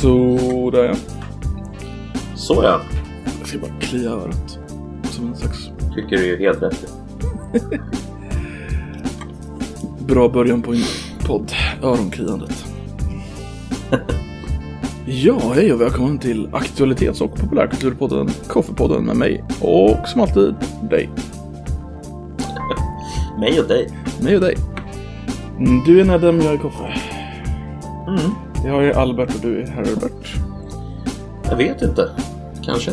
Så där ja. Så ja. Jag ska bara klia örat. Som en slags Tycker du är helt rätt. bra början på en podd. Öronkliandet. ja, hej och välkommen till Aktualitets och populärkulturpodden Koffepodden med mig och som alltid dig. Mig och dig. Mig och dig. Mm, Du är Nedem, jag är Koffe. Mm. Jag är Albert och du är Herbert. Jag vet inte. Kanske.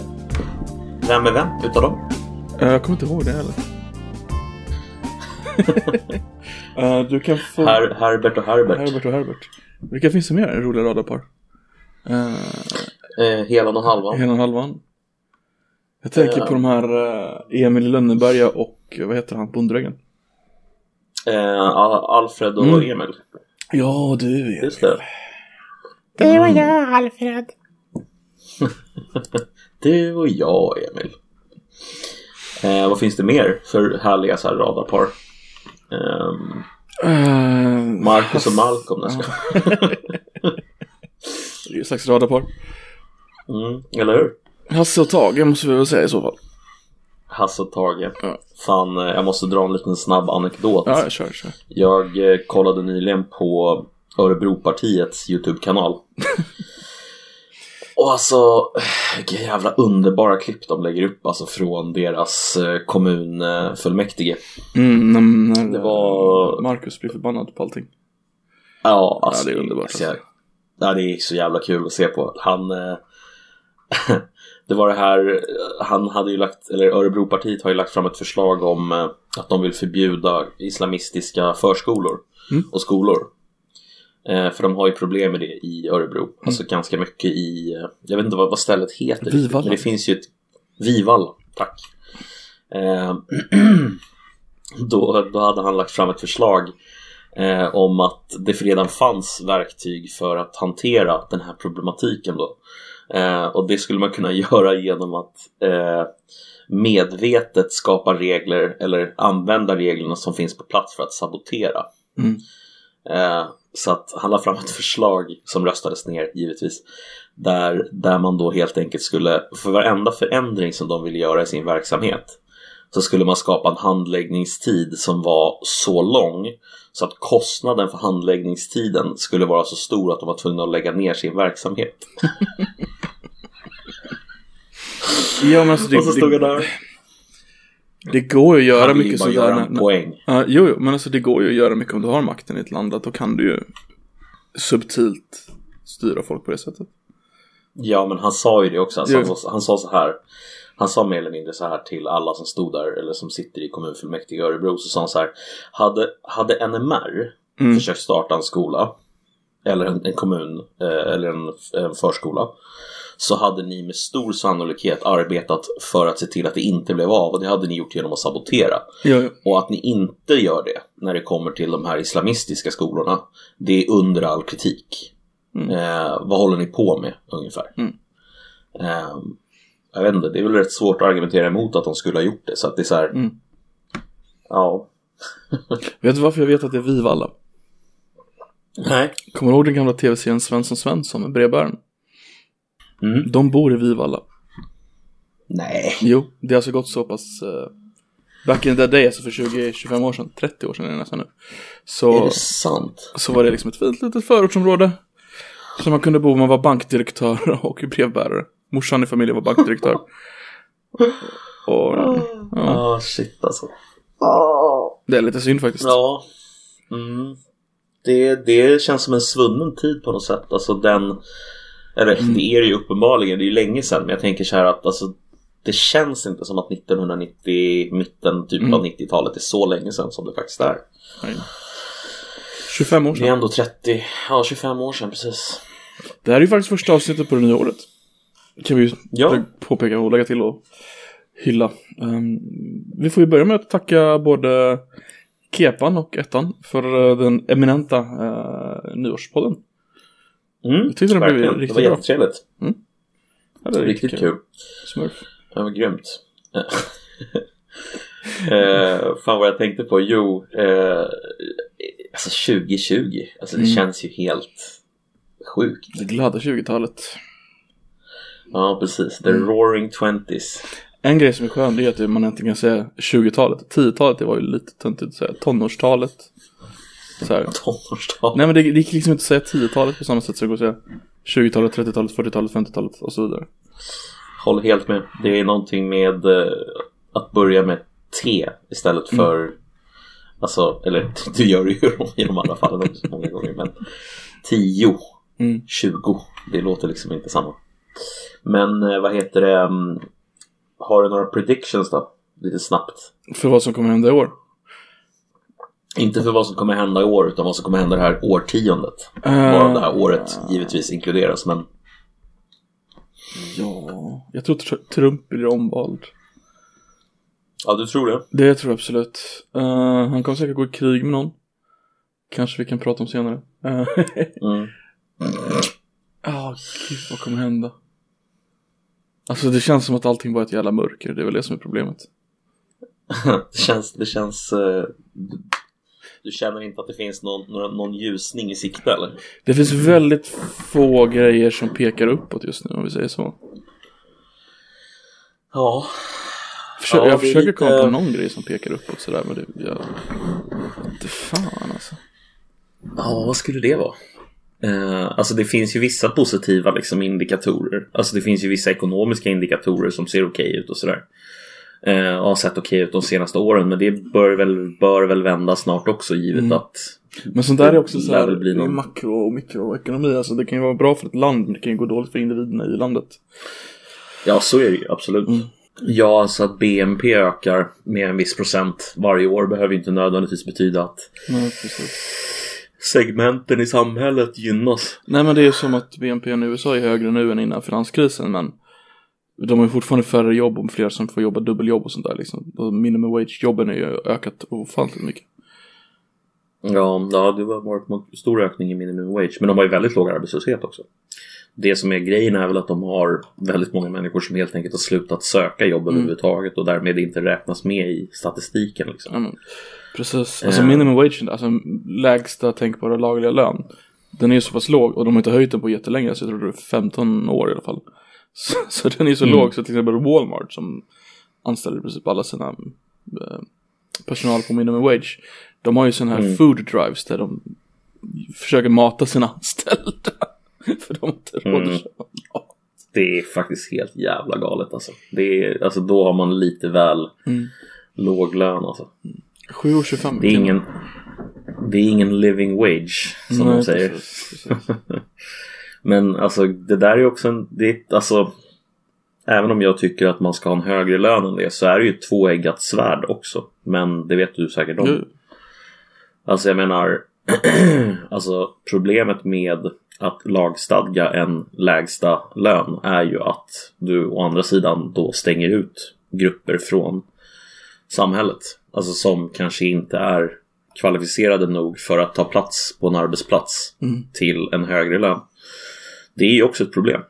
Vem är vem utav dem? Eh, Jag kommer inte ihåg det heller. Eh, du kan få... Her Herbert och Herbert. Herbert och Herbert. Vilka finns det mer roliga radarpar? Uh, Eh, Helan och Halvan. Hela halvan. Jag tänker på de här Emil Lönneberga och vad heter han, Bonddräggen? Al- Alfred och Mm. Emil. Ja, du vet. Just det. Det var jag, Alfred. Du och jag, Emil. Eh, vad finns det mer för härliga så här radarpar? Uh, Marcus och Malcolm. Jag ska. Det är ju ett slags radarpar. Mm, eller hur? Hasse och Tage måste vi väl säga i så fall. Hasse och Tage. Ja. Fan, eh, jag måste dra en liten snabb anekdot. Ja, jag kör, kör. Jag eh, kollade nyligen på Örebropartiets YouTube-kanal. Och alltså, vilka jävla underbara klipp de lägger upp alltså från deras eh, kommunfullmäktige. Mm, när, Det var- Marcus blir förbannad på allting. Ja, alltså, Ja, det är underbart, Så, alltså. ja, det är så jävla kul att se på. Han... Eh, det var det här, han hade ju lagt, eller Örebropartiet har ju lagt fram ett förslag om eh, att de vill förbjuda islamistiska förskolor Mm. och skolor. Eh, för de har ju problem med det i Örebro. Mm. Alltså ganska mycket i, eh, jag vet inte vad, vad stället heter. Vivalla. Men det finns ju ett, Vivalla, tack. Eh, då, då hade han lagt fram ett förslag eh, om att det redan fanns verktyg för att hantera den här problematiken då. Eh, och det skulle man kunna göra genom att eh, medvetet skapa regler eller använda reglerna som finns på plats för att sabotera. Mm. Så att han la fram ett förslag som röstades ner givetvis. Där, där man då helt enkelt skulle, för varenda förändring som de ville göra i sin verksamhet så skulle man skapa en handläggningstid som var så lång så att kostnaden för handläggningstiden skulle vara så stor att de var tvungna att lägga ner sin verksamhet. Ja, men alltså det, Och så stod jag där. Det går ju att göra Han mycket sånt göra där. när- poäng. Ja, jo, jo, men alltså det går ju att göra mycket om du har makten i ett land. Att då kan du ju subtilt styra folk på det sättet. Ja men han sa ju det också, alltså, han, sa, han sa så här Han sa mer eller mindre så här till alla som stod där eller som sitter i kommunfullmäktige i Örebro så sa han så här Hade, hade NMR Mm. försökt starta en skola eller en, en kommun eh, eller en, en förskola så hade ni med stor sannolikhet arbetat för att se till att det inte blev av och det hade ni gjort genom att sabotera. Ja, ja. Och att ni inte gör det när det kommer till de här islamistiska skolorna det är under all kritik. Mm. Eh, vad håller ni på med ungefär? Mm. Eh, jag vet inte, det är väl rätt svårt att argumentera emot att de skulle ha gjort det. Så att det är så här, Mm. ja. Vet du varför jag vet att det är Vivalla? Nej. Kommer du ihåg den gamla tv-serien Svensson Svensson med brevbäraren? Mm. De bor i Vivalla. Nej. Jo, det har alltså gått så pass uh, Back in the day, alltså för 20-25 år sedan, 30 år sedan är det nästan nu Är Så, det sant? så var det liksom ett fint litet förortsområde Så man kunde bo man var bankdirektör och brevbärare Morsan i familjen var bankdirektör Och Ja, ja, ah, shit alltså. det är lite synd faktiskt Ja. Mm. Det, det känns som en svunnen tid på något sätt. Alltså den... Eller Mm. det är det ju uppenbarligen, det är ju länge sedan. Men jag tänker så här att alltså, det känns inte som att 1990, mitten typ Mm. av 90-talet är så länge sedan som det faktiskt är. Nej. 25 år Det är sedan ändå 30, ja 25 år sedan precis. Det här är ju faktiskt första avsnittet på det nya året Kan vi Ja. påpeka och lägga till och hylla Ehm, Vi får ju börja med att tacka både Kepan och Ettan för eh, den eminenta uh, nyårspodden Mm, Jag tyckte den blev verkligen. Det riktigt var bra. jättetrevligt. Ja, det är Riktigt kul. Smurf Det var grymt. eh, fan vad jag tänkte på, jo, eh, alltså 2020, alltså det Mm. känns ju helt Sjukt. Det glada 20-talet. Ja, precis. The Mm. roaring twenties. En grej som är skön det är att man inte kan säga 20-talet. 10-talet det var ju lite töntigt att säga. Tonårstalet. Så här. Nej men det, det gick liksom inte att säga 10-talet på samma sätt som det går att säga 20-talet, 30-talet, 40-talet, 50-talet och så vidare. Håller helt med. Det är någonting med eh, att börja med T istället Mm. för Alltså, eller det gör det ju i de andra fallen också många gånger men 10, Mm. 20, det låter liksom inte samma. Men eh, vad heter det, mm, har du några predictions då? Lite snabbt. För vad som kommer hända i år. Inte för vad som kommer hända i år utan vad som kommer hända det här årtiondet. Varav det här året givetvis inkluderas men Ja, jag tror Tr- Trump blir omvald. Ja, du tror det? Det tror jag absolut. Eh, han kommer säkert gå i krig med någon. Kanske vi kan prata om senare. Eh, Mm. Ja, gud vad kommer hända? Alltså det känns som att allting är ett jävla mörker. Det är väl det som är problemet. det känns, det känns du, känner inte att det finns någon, några- någon ljusning i sikte eller? Det finns väldigt få grejer som pekar uppåt just nu om vi säger så. Ja. Försö- Ja, jag försöker lite- komma på någon grej som pekar uppåt sådär men det, jag... Inte fan alltså. Ja, vad skulle det vara? Eh, alltså det finns ju vissa positiva liksom, indikatorer. Alltså det finns ju vissa ekonomiska indikatorer som ser okej ut och sådär. Eh, har sett okej ut de senaste åren. Men det bör väl, bör väl vända snart också givet Mm. att Men sånt där är också så här, bli någon- makro och mikroekonomi. Alltså det kan ju vara bra för ett land men det kan ju gå dåligt för individerna i landet. Ja, så är det ju absolut. Mm. Ja, alltså att BNP ökar med en viss procent varje år behöver ju inte nödvändigtvis betyda att Nej, segmenten i samhället gynnas. Nej men det är som att BNP i USA är högre nu än innan finanskrisen men de har ju fortfarande färre jobb och fler som får jobba dubbeljobb och sånt där liksom. Minimum wage-jobben är ju ökat ofantligt mycket. Ja, ja, det har varit en stor ökning i minimum wage. Men de har ju väldigt låg arbetslöshet också. Det som är grejen är väl att de har väldigt många människor som helt enkelt har slutat söka jobb överhuvudtaget och därmed inte räknas med i statistiken. Liksom. Men, precis. Alltså Eh. minimum wage, alltså lägsta tänkbara lagliga lön. Den är ju så pass låg och de har inte höjt den på jättelänge så jag tror det är 15 år i alla fall. Så, så den är så Mm. låg så till exempel Walmart som anställer i princip alla sina eh, personal på minimum wage. De har ju sådana här Mm. food drives där de försöker mata sina anställda. För de har inte råd Mm. att köpa mat. Det är faktiskt helt jävla galet alltså. Det är, alltså då har man lite väl Mm. låg lön alltså. 7,25 Det är ingen, det är ingen living wage som Nej, de säger. precis, precis. Men alltså det där är också en, det är, alltså Även om jag tycker att man ska ha en högre lön än det så är det ju ett tvåeggat svärd också. Men det vet du säkert om. Jo. Alltså jag menar Alltså problemet med att lagstadga en lägsta lön är ju att du å andra sidan då stänger ut grupper från samhället. Alltså som kanske inte är kvalificerade nog för att ta plats på en arbetsplats Mm. till en högre lön. Det är ju också ett problem.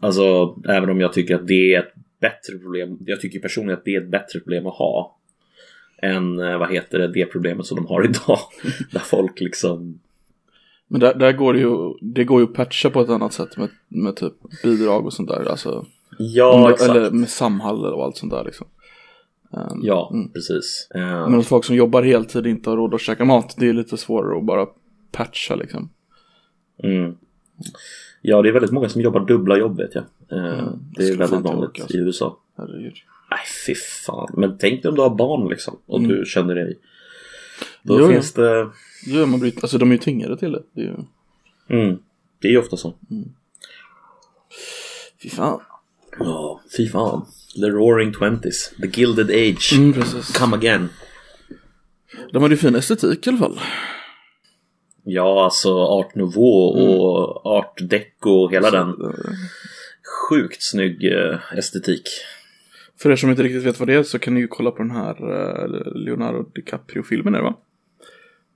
Alltså även om jag tycker att det är ett bättre problem. Jag tycker personligen att det är ett bättre problem att ha. Än eh, vad heter det, det problemet som de har idag. Där folk liksom Men där, där går det ju, det går ju att patcha på ett annat sätt med, med typ bidrag och sånt där. Alltså, Ja, det, exakt. eller med Samhall och allt sånt där liksom. Ehm, Ja, Mm. precis. Eh, Men att folk som jobbar heltid inte har råd att käka mat, det är lite svårare att bara patcha liksom. mm. Ja, det är väldigt många som jobbar dubbla jobb vet jag. Eh, Mm, det är väldigt vanligt orka, alltså. i USA. Herregud. Nej, fy fan. Men tänk dig om du har barn liksom. Och Mm. du känner dig... Då Jo, finns det... Jo, man blir, alltså de är ju tvingade till det. det är ju... Mm. Det är ju ofta så. Fy fan. Ja, fy fan. The roaring twenties. The gilded age. Mm. Come again. De hade ju fin estetik i alla fall. Ja, alltså art nouveau och Mm. art deco och hela den Så, eh, sjukt snygg eh, estetik. För er som inte riktigt vet vad det är så kan ni ju kolla på den här eh, Leonardo DiCaprio-filmen är det va?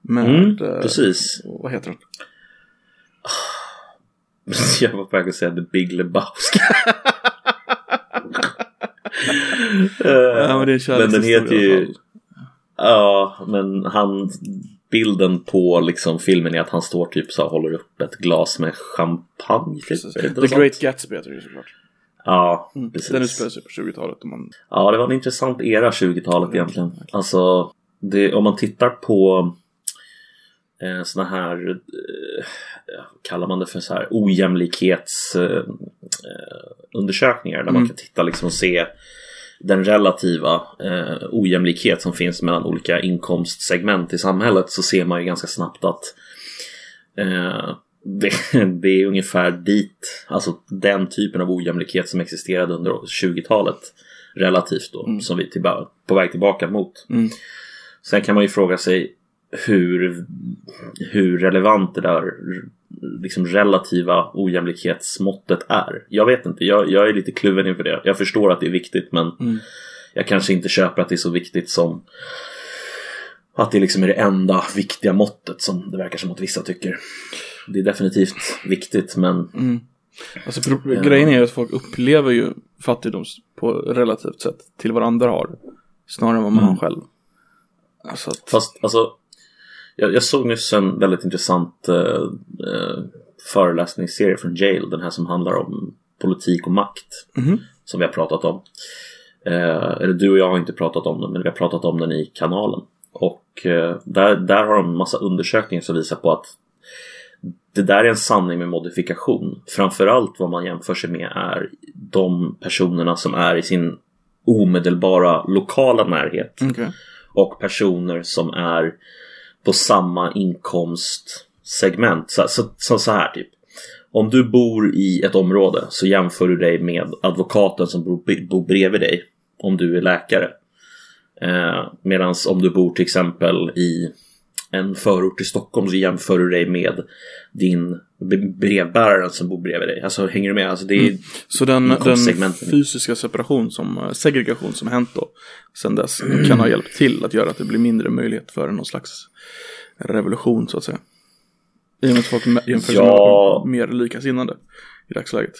Med, Mm, precis. Vad heter den? Jag var på väg att säga The Big Lebowski. Eh, Ja, men men den heter ju... Ja, men han bilden på liksom filmen är att han står typ så här, håller upp ett glas med champagne. Typ. The Great? Gatsby heter det ju såklart. Ja, Mm. precis. Den utspelar sig på 20-talet. och Man... Ja, det var en intressant era 20-talet egentligen. Alltså, det, om man tittar på eh, såna här, eh, kallar man det för så här ojämlikhetsundersökningar eh, eh, där man Mm. kan titta liksom och se den relativa eh, ojämlikhet som finns mellan olika inkomstsegment i samhället så ser man ju ganska snabbt att eh, det, det är ungefär dit, alltså den typen av ojämlikhet som existerade under 20-talet relativt då, Mm. som vi är tillba- på väg tillbaka mot. Mm. Sen kan man ju fråga sig hur, hur relevant det där liksom relativa ojämlikhetsmåttet är. Jag vet inte, jag, jag är lite kluven inför det. Jag förstår att det är viktigt men Mm. jag kanske inte köper att det är så viktigt som att det liksom är det enda viktiga måttet som det verkar som att vissa tycker. Det är definitivt viktigt men Mm. Alltså, Ja. Grejen är ju att folk upplever ju fattigdom på relativt sätt till vad andra har. Snarare än vad man Mm. har själv. Alltså att, Fast alltså, jag, jag såg nyss en väldigt intressant eh, eh, föreläsningsserie från Jail. Den här som handlar om politik och makt. Mhm. Som vi har pratat om. Eh, eller du och jag har inte pratat om den, men vi har pratat om den i kanalen. Och eh, där, där har de en massa undersökningar som visar på att det där är en sanning med modifikation. Framförallt vad man jämför sig med är de personerna som är i sin omedelbara lokala närhet okej. och personer som är på samma inkomstsegment. Så, så, så, så här typ. Om du bor i ett område så jämför du dig med advokaten som bor, bor bredvid dig om du är läkare. Eh, Medan om du bor till exempel i en förort i Stockholm så jämför du dig med din brevbäraren som bor bredvid dig. Alltså hänger du med? Alltså, det är, Så den, den fysiska separation som eh, segregation som hänt då sen dess kan ha hjälpt till att göra att det blir mindre möjlighet för någon slags revolution så att säga. I och med att folk jämför Ja. med mer likasinnade i dagsläget.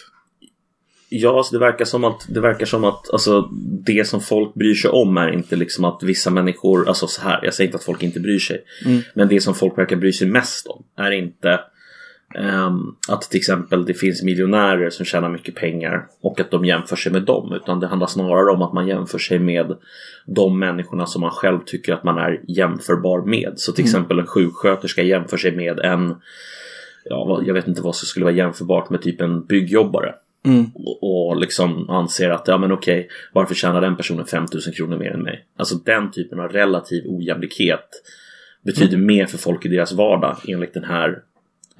Ja, alltså det verkar som att, det verkar som att alltså, det som folk bryr sig om är inte liksom att vissa människor, alltså så här, jag säger inte att folk inte bryr sig. Mm. Men det som folk verkar bry sig mest om är inte att till exempel det finns miljonärer som tjänar mycket pengar och att de jämför sig med dem. Utan det handlar snarare om att man jämför sig med de människorna som man själv tycker att man är jämförbar med. Så till exempel en sjuksköterska jämför sig med en Ja, jag vet inte vad som skulle vara jämförbart med typ en byggjobbare Mm. och, liksom anser att ja men okej, varför tjänar den personen 5000 kronor mer än mig? Alltså den typen av relativ ojämlikhet betyder mer för folk i deras vardag enligt den här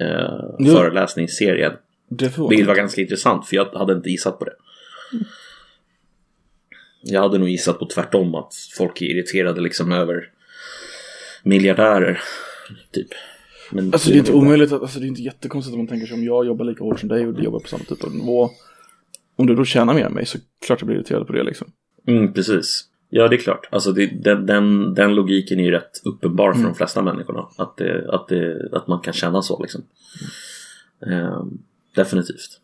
eh, föreläsningsserien. Vilket var ganska intressant för jag hade inte gissat på det. Jag hade nog gissat på tvärtom att folk är irriterade liksom över miljardärer. Typ. Men Alltså det är inte omöjligt, att, alltså det är inte jättekonstigt om man tänker sig om jag jobbar lika hårt som dig och du jobbar på samma typ av nivå. Om du då tjänar mer än mig så klart jag blir irriterad på det liksom. Mm, precis. Ja, det är klart. Alltså, det, den, den, den logiken är ju rätt uppenbar för de flesta människorna. Att, det, att, det, att man kan känna så liksom. Ehm, definitivt.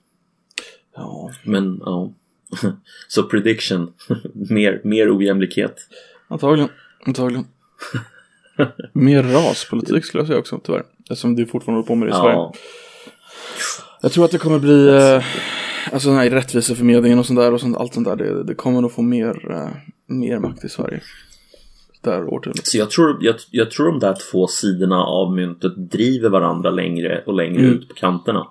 Ja. Men ja. så prediction. mer, mer ojämlikhet. Antagligen. Antagligen. mer raspolitik skulle jag säga också tyvärr. Eftersom du fortfarande håller på med det i Sverige. Ja. Jag tror att det kommer bli, eh, alltså den här rättviseförmedlingen och sånt där och sånt, allt sånt där. Det, det kommer nog få mer, eh, mer makt i Sverige. Så jag tror, jag, jag tror de där två sidorna av myntet driver varandra längre och längre Mm. ut på kanterna.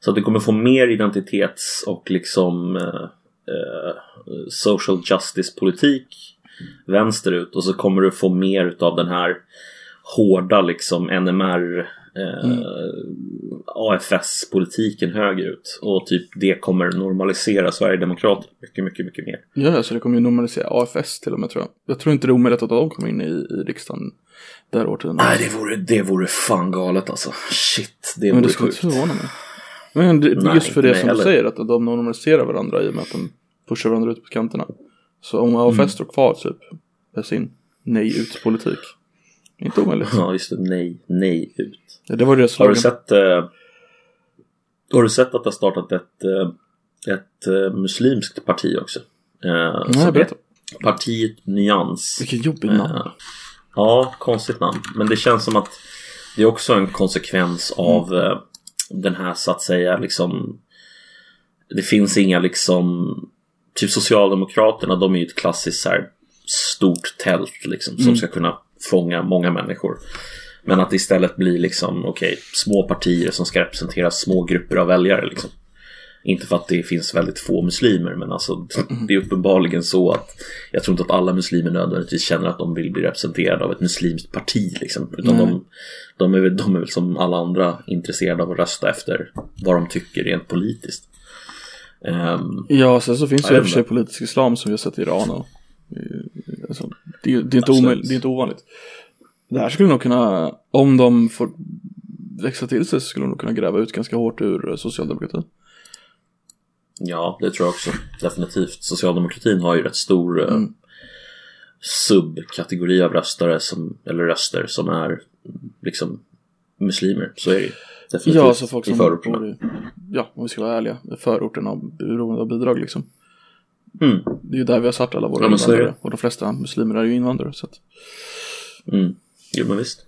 Så att det kommer få mer identitets och liksom eh, eh, social justice politik vänsterut och så kommer du få mer utav den här hårda liksom NMR eh, AFS politiken högerut och typ det kommer normalisera Sverigedemokraterna mycket, mycket, mycket mer. Ja, så det kommer ju normalisera AFS till och med tror jag. Jag tror inte det är omöjligt att de kommer in i, i riksdagen det här årtiondet. Nej, det vore, det vore fan galet alltså. Shit, det Men vore det skulle sjukt. inte förvåna mig. Men det, Nej, just för det som du heller. säger, att de normaliserar varandra i och med att de pushar varandra ut på kanterna. Så om AFS Mm. står kvar typ med sin nej ut-politik. Inte omöjligt. Ja, just det. Nej, nej ut. Ja, Det var deras Har du sett eh, Har du sett att det har startat ett eh, Ett eh, muslimskt parti också? Eh, Nej, berätta. Partiet Nyans. Vilken jobbig namn. Eh, Ja, konstigt namn. Men det känns som att det är också en konsekvens av eh, den här så att säga liksom Det finns inga liksom Typ Socialdemokraterna de är ju ett klassiskt så här, stort tält liksom som ska kunna fånga många människor. Men att det istället blir liksom okej små partier som ska representera små grupper av väljare liksom. Inte för att det finns väldigt få muslimer men alltså det är uppenbarligen så att jag tror inte att alla muslimer nödvändigtvis känner att de vill bli representerade av ett muslimskt parti liksom. Utan Nej. de, de, är väl, de är väl som alla andra intresserade av att rösta efter vad de tycker rent politiskt. Ehm, Ja, sen så finns det i och för sig politisk islam som vi har sett i Iran och alltså, det, är- det, är inte omöjligt, det är inte ovanligt. Det här skulle nog kunna, om de får växa till sig så skulle de nog kunna gräva ut ganska hårt ur eh, socialdemokratin. Ja, det tror jag också. Definitivt. Socialdemokratin har ju rätt stor eh, Mm. subkategori av röstare som, eller röster som är liksom muslimer. Så är det ju. Definitivt. Ja, så folk I som förorterna. bor i, ja, om vi ska vara ärliga, förorterna beroende av bidrag liksom. Mm. Det är ju där vi har satt alla våra Ja, invandrare. Och de flesta muslimer är ju invandrare. Så att, Mm. Jo, men visst.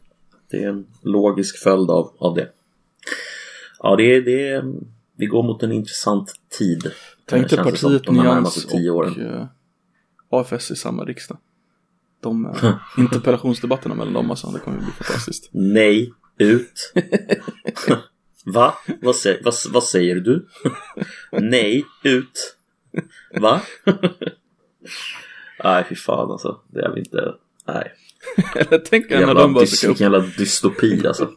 Det är en logisk följd av, av det. Ja, det är, det är, vi går mot en intressant tid. tänk dig som, partiet de här Nyans och eh, AFS i samma riksdag. De eh, interpellationsdebatterna mellan dem alltså, det kommer ju bli fantastiskt. Nej, ut. Va? Vad, sä- vad, vad säger du? Nej, ut. Va? Nej, fy fan alltså. Det är vi inte. Nej. Eller tänk när de bara ska, upp, jävla dystopi alltså.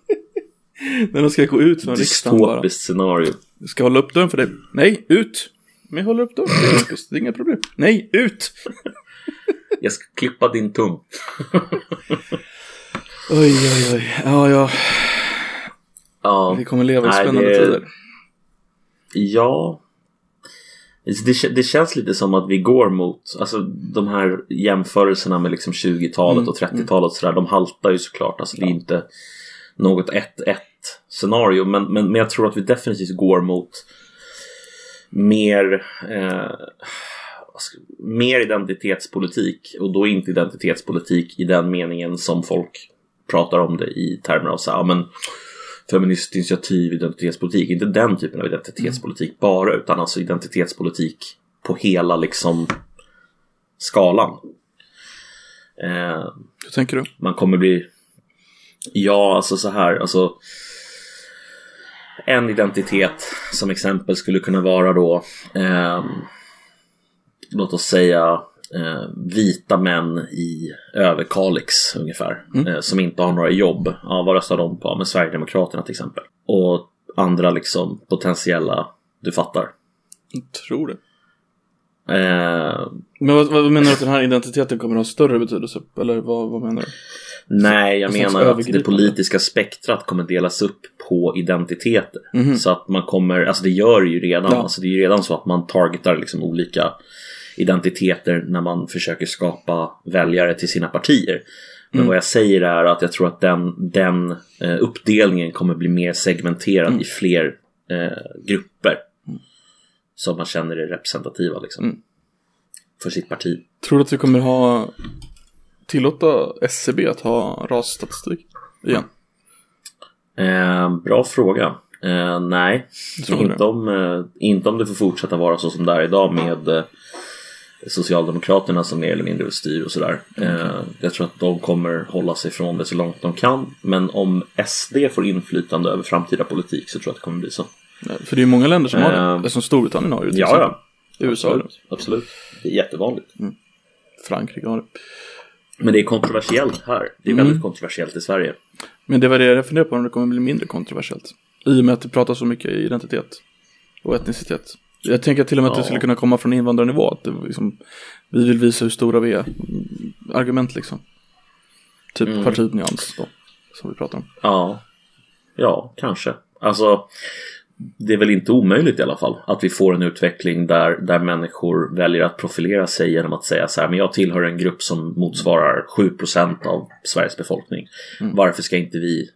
när de ska gå ut från riksdagen bara. Dystopiskt scenario. Ska jag hålla upp dörren för dig? Nej, ut! Men jag håller upp dörren för dig. Det är inga problem. Nej, ut! Jag ska klippa din tung. Oj, oj, oj. Ja, ja. Ja. Vi kommer leva i Nej, spännande det- tider. Ja. Det, kä- det känns lite som att vi går mot, alltså de här jämförelserna med liksom 20-talet Mm, och 30-talet och sådär, de haltar ju såklart. Alltså det är inte något 1-1 scenario, men, men, men jag tror att vi definitivt går mot mer, eh, mer identitetspolitik och då inte identitetspolitik i den meningen som folk pratar om det i termer av så här, ja, men feministinitiativ, identitetspolitik. Inte den typen av identitetspolitik bara, utan alltså identitetspolitik på hela liksom skalan. Eh, Hur tänker du? man kommer bli... Ja, alltså så här, alltså... En identitet som exempel skulle kunna vara då ehm, Låt oss säga eh, vita män i Överkalix ungefär eh, Som inte har några jobb. Ja, vad röstar de på? Med Sverigedemokraterna till exempel. Och andra liksom potentiella, du fattar. Jag tror det. Eh, Men vad, vad menar du att den här identiteten kommer att ha större betydelse? Eller vad, vad menar du? Nej, jag menar att det politiska spektrat kommer delas upp på identiteter. Mhm. Så att man kommer, alltså det gör det ju redan. Ja. Alltså det är ju redan så att man targetar liksom olika identiteter när man försöker skapa väljare till sina partier. Men Mm. vad jag säger är att jag tror att den, den eh, uppdelningen kommer bli mer segmenterad Mm. i fler eh, grupper. Som man känner är representativa liksom. Mm. För sitt parti. Tror du att vi kommer ha tillåta SCB att ha rasstatistik igen? Eh, bra fråga. Eh, nej, inte om, eh, inte om det får fortsätta vara så som det är idag med eh, Socialdemokraterna som mer eller mindre styr och sådär. Eh, jag tror att de kommer hålla sig från det så långt de kan. Men om SD får inflytande över framtida politik så tror jag att det kommer bli så. För det är ju många länder som har Eh, det. Som Storbritannien har ju till Ja, exempel. ja. USA det. Absolut. Absolut. Det är jättevanligt. Frankrike har det. Men det är kontroversiellt här. Det är Mm. väldigt kontroversiellt i Sverige. Men det var det jag funderar på om det kommer bli mindre kontroversiellt. I och med att det pratas så mycket identitet och etnicitet. Jag tänker till och med att det skulle kunna komma från invandrarnivå. Att liksom, vi vill visa hur stora vi är. Mm, Argument liksom. Typ Mm. partinyans då. Som vi pratar om. Ja, ja, kanske. Alltså, det är väl inte omöjligt i alla fall att vi får en utveckling där, där människor väljer att profilera sig genom att säga så här, men jag tillhör en grupp som motsvarar 7% av Sveriges befolkning. Mm. Varför ska inte vi,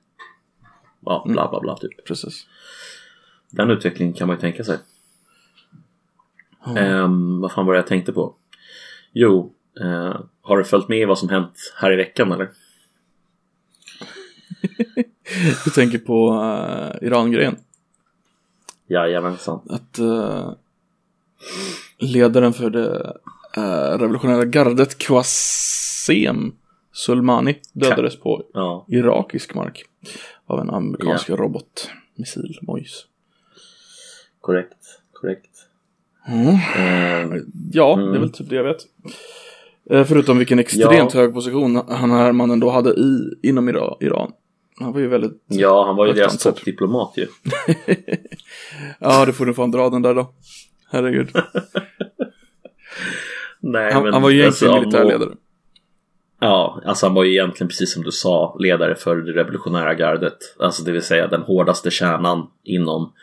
ja, bla bla bla typ. Precis. Den utvecklingen kan man ju tänka sig. Ja. Ehm, vad fan var det jag tänkte på? Jo, eh, har du följt med i vad som hänt här i veckan eller? Du tänker på uh, Iran-grejen. Jajamensan. Att uh, ledaren för det uh, revolutionära gardet Qasem Soleimani dödades på Ja. irakisk mark av en amerikansk robotmissil, Mojs. Korrekt. Korrekt. Mm. Eh, Ja, Mm. det är väl typ det jag vet. Eh, förutom vilken extremt Ja. hög position han här mannen då hade i, inom Ira- Iran. Han var ju väldigt... ja, han var ju deras toppdiplomat ju. Ja, det får du fan dra den där då. Herregud. Nej, Han, men han var ju egentligen alltså, militärledare. Ja, alltså han var ju egentligen precis som du sa ledare för det revolutionära gardet. Alltså det vill säga den hårdaste kärnan inom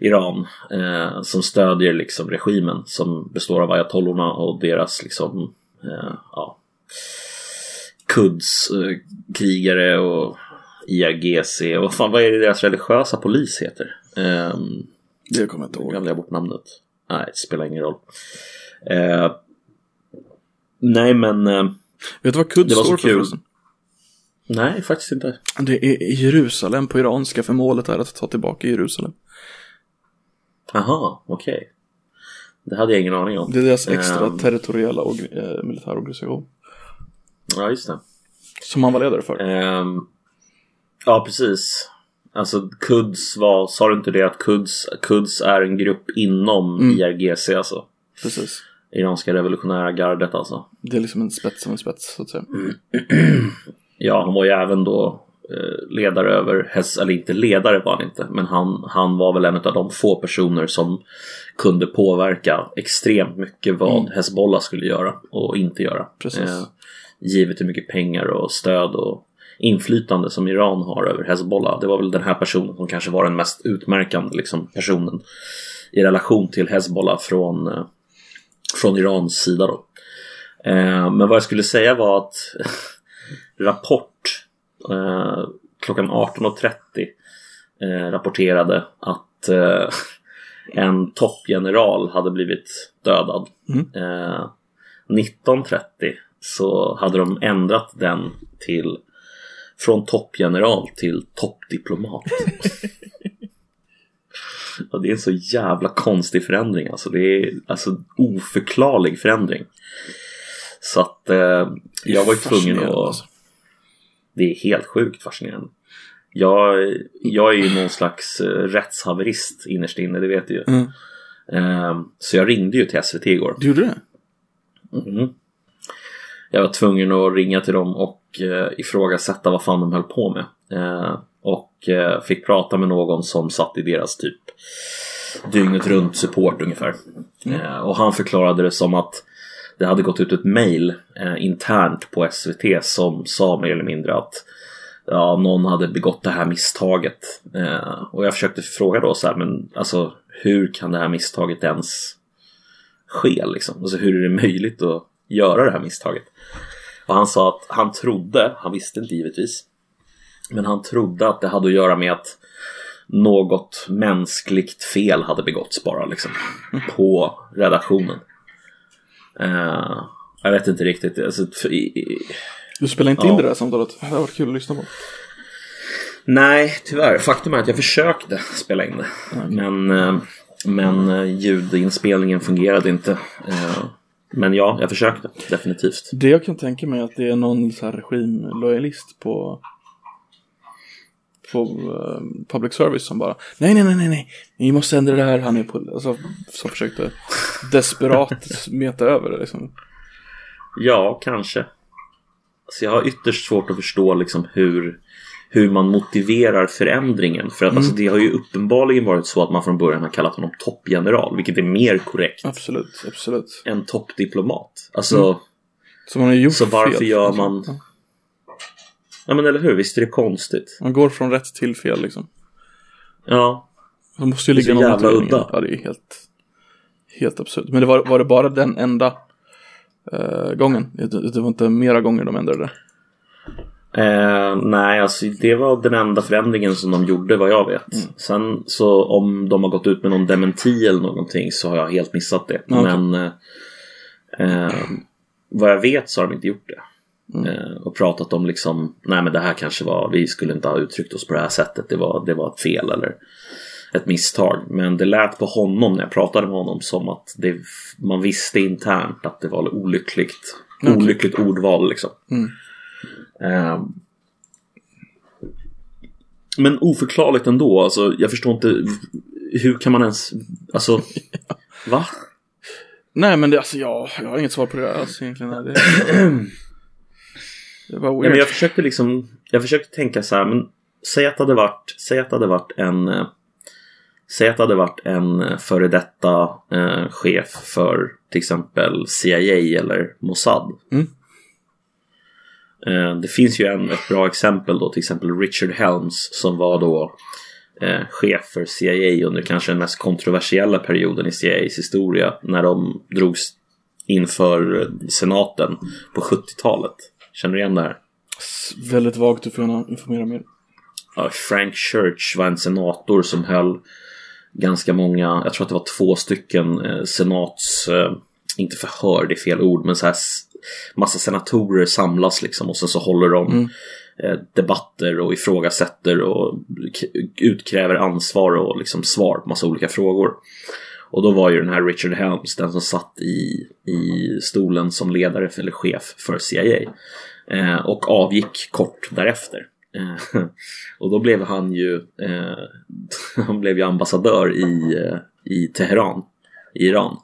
Iran eh, som stödjer liksom regimen som består av ayatollorna och deras liksom eh, ja, Quds eh, krigare och IRGC och fan vad är det deras religiösa polis heter? Ehm, Det kommer jag inte ihåg. glömde jag bort namnet. Nej, det spelar ingen roll. Eh, nej men eh, Vet du vad så står för kul. Nej, faktiskt inte. Det är Jerusalem på iranska för målet är att ta tillbaka Jerusalem. Aha, okej. Det hade jag ingen aning om. Det är deras extra Ehm. territoriella org- eh, militärorganisation. Ja, just det. Som han var ledare för. Ehm, ja, precis. Alltså Quds var, sa du inte det att Quds, Quds är en grupp inom Mm. IRGC alltså? Precis. Iranska revolutionära gardet alltså. Det är liksom en spets som en spets, så att säga. Ja, han var ju även då ledare över, Hes- eller inte ledare var han inte, men han, han var väl en av de få personer som kunde påverka extremt mycket vad Mm. Hezbollah skulle göra och inte göra. Precis. givet hur mycket pengar och stöd och inflytande som Iran har över Hezbollah. Det var väl den här personen som kanske var den mest utmärkande liksom, personen i relation till Hezbollah från, eh, från Irans sida. Då. Eh, men vad jag skulle säga var att Rapport eh, klockan 18.30 eh, rapporterade att eh, en toppgeneral hade blivit dödad. Mm. Eh, 19.30 så hade de ändrat den till från toppgeneral till toppdiplomat. Och det är en så jävla konstig förändring alltså. Det är alltså oförklarlig förändring. Så att eh, jag var ju tvungen att... alltså. Det är helt sjukt fascinerande. Jag, jag är ju någon slags eh, rättshaverist innerst inne, det vet du ju. Mm. Eh, så jag ringde ju till SVT igår. Du gjorde det? Mhm. Jag var tvungen att ringa till dem och eh, ifrågasätta vad fan de höll på med. Eh, och eh, fick prata med någon som satt i deras typ dygnet runt support ungefär. Eh, och han förklarade det som att det hade gått ut ett mail eh, internt på SVT som sa mer eller mindre att ja, någon hade begått det här misstaget. Eh, och jag försökte fråga då så här, men alltså hur kan det här misstaget ens ske liksom? Alltså hur är det möjligt att göra det här misstaget? Och han sa att han trodde, han visste inte givetvis, men han trodde att det hade att göra med att något mänskligt fel hade begåtts bara liksom på redaktionen. Eh, jag vet inte riktigt. Alltså, för, i, i, Du spelade inte Ja. in det där samtalet? Det hade varit kul att lyssna på. Nej, tyvärr. Faktum är att jag försökte spela in det. Men, eh, men eh, ljudinspelningen fungerade inte. Men ja, jag försökte. Definitivt. Det jag kan tänka mig är att det är någon så här regimlojalist på på eh, public service som bara Nej, nej, nej, nej, nej, ni måste ändra det här, han är på alltså, som försökte desperat meta över det liksom. Ja, kanske. Så jag har ytterst svårt att förstå liksom hur, hur man motiverar förändringen. För att alltså, det har ju uppenbarligen varit så att man från början har kallat honom toppgeneral. Vilket är mer korrekt Absolut, absolut. än toppdiplomat. Alltså, Så man har gjort Så varför fel, gör liksom. man- Ja. Ja men eller hur, visst är det konstigt? Man går från rätt till fel liksom. Ja, Det måste ju ligga någon jävla udda. det. Ja, det är helt, helt absurt. Men det var, var det bara den enda eh, gången? Det, det var inte mera gånger de ändrade det? Eh, nej, alltså det var den enda förändringen som de gjorde vad jag vet. Mm. Sen så om de har gått ut med någon dementi eller någonting så har jag helt missat det. Okej. Men eh, eh, vad jag vet så har de inte gjort det. Eh, och pratat om liksom, nej men det här kanske var, vi skulle inte ha uttryckt oss på det här sättet, det var, det var ett fel eller ett misstag. Men det lät på honom när jag pratade med honom som att det, man visste internt att det var olyckligt. Okej. Olyckligt ordval liksom. Mm. Ehm. men oförklarligt ändå, alltså jag förstår inte hur kan man ens, alltså, va? Nej men det, alltså jag, jag har inget svar på det alltså, egentligen. Det, det var weird. men jag försökte liksom, jag försökte tänka så här, men säg att det hade varit, säg att det hade varit en, eh, säg att det hade varit en eh, före detta eh, chef för till exempel CIA eller Mossad. Mm. Eh, det finns ju en, ett bra exempel då, till exempel Richard Helms som var då eh, chef för CIA under kanske den mest kontroversiella perioden i CIAs historia när de drogs inför eh, senaten på 70-talet. Känner du igen det här? Väldigt vagt, du får gärna informera mer. Frank Church var en senator som höll ganska många, jag tror att det var två stycken eh, senats, eh, inte förhör, det är fel ord, men så här massa senatorer samlas liksom och sen så håller de Mm. eh, debatter och ifrågasätter och utkräver ansvar och liksom svar på massa olika frågor. Och då var ju den här Richard Helms den som satt i, i stolen som ledare eller chef för CIA. Eh, och avgick kort därefter. Eh, och då blev han ju, eh, han blev ju ambassadör i, eh, i Teheran, i Iran.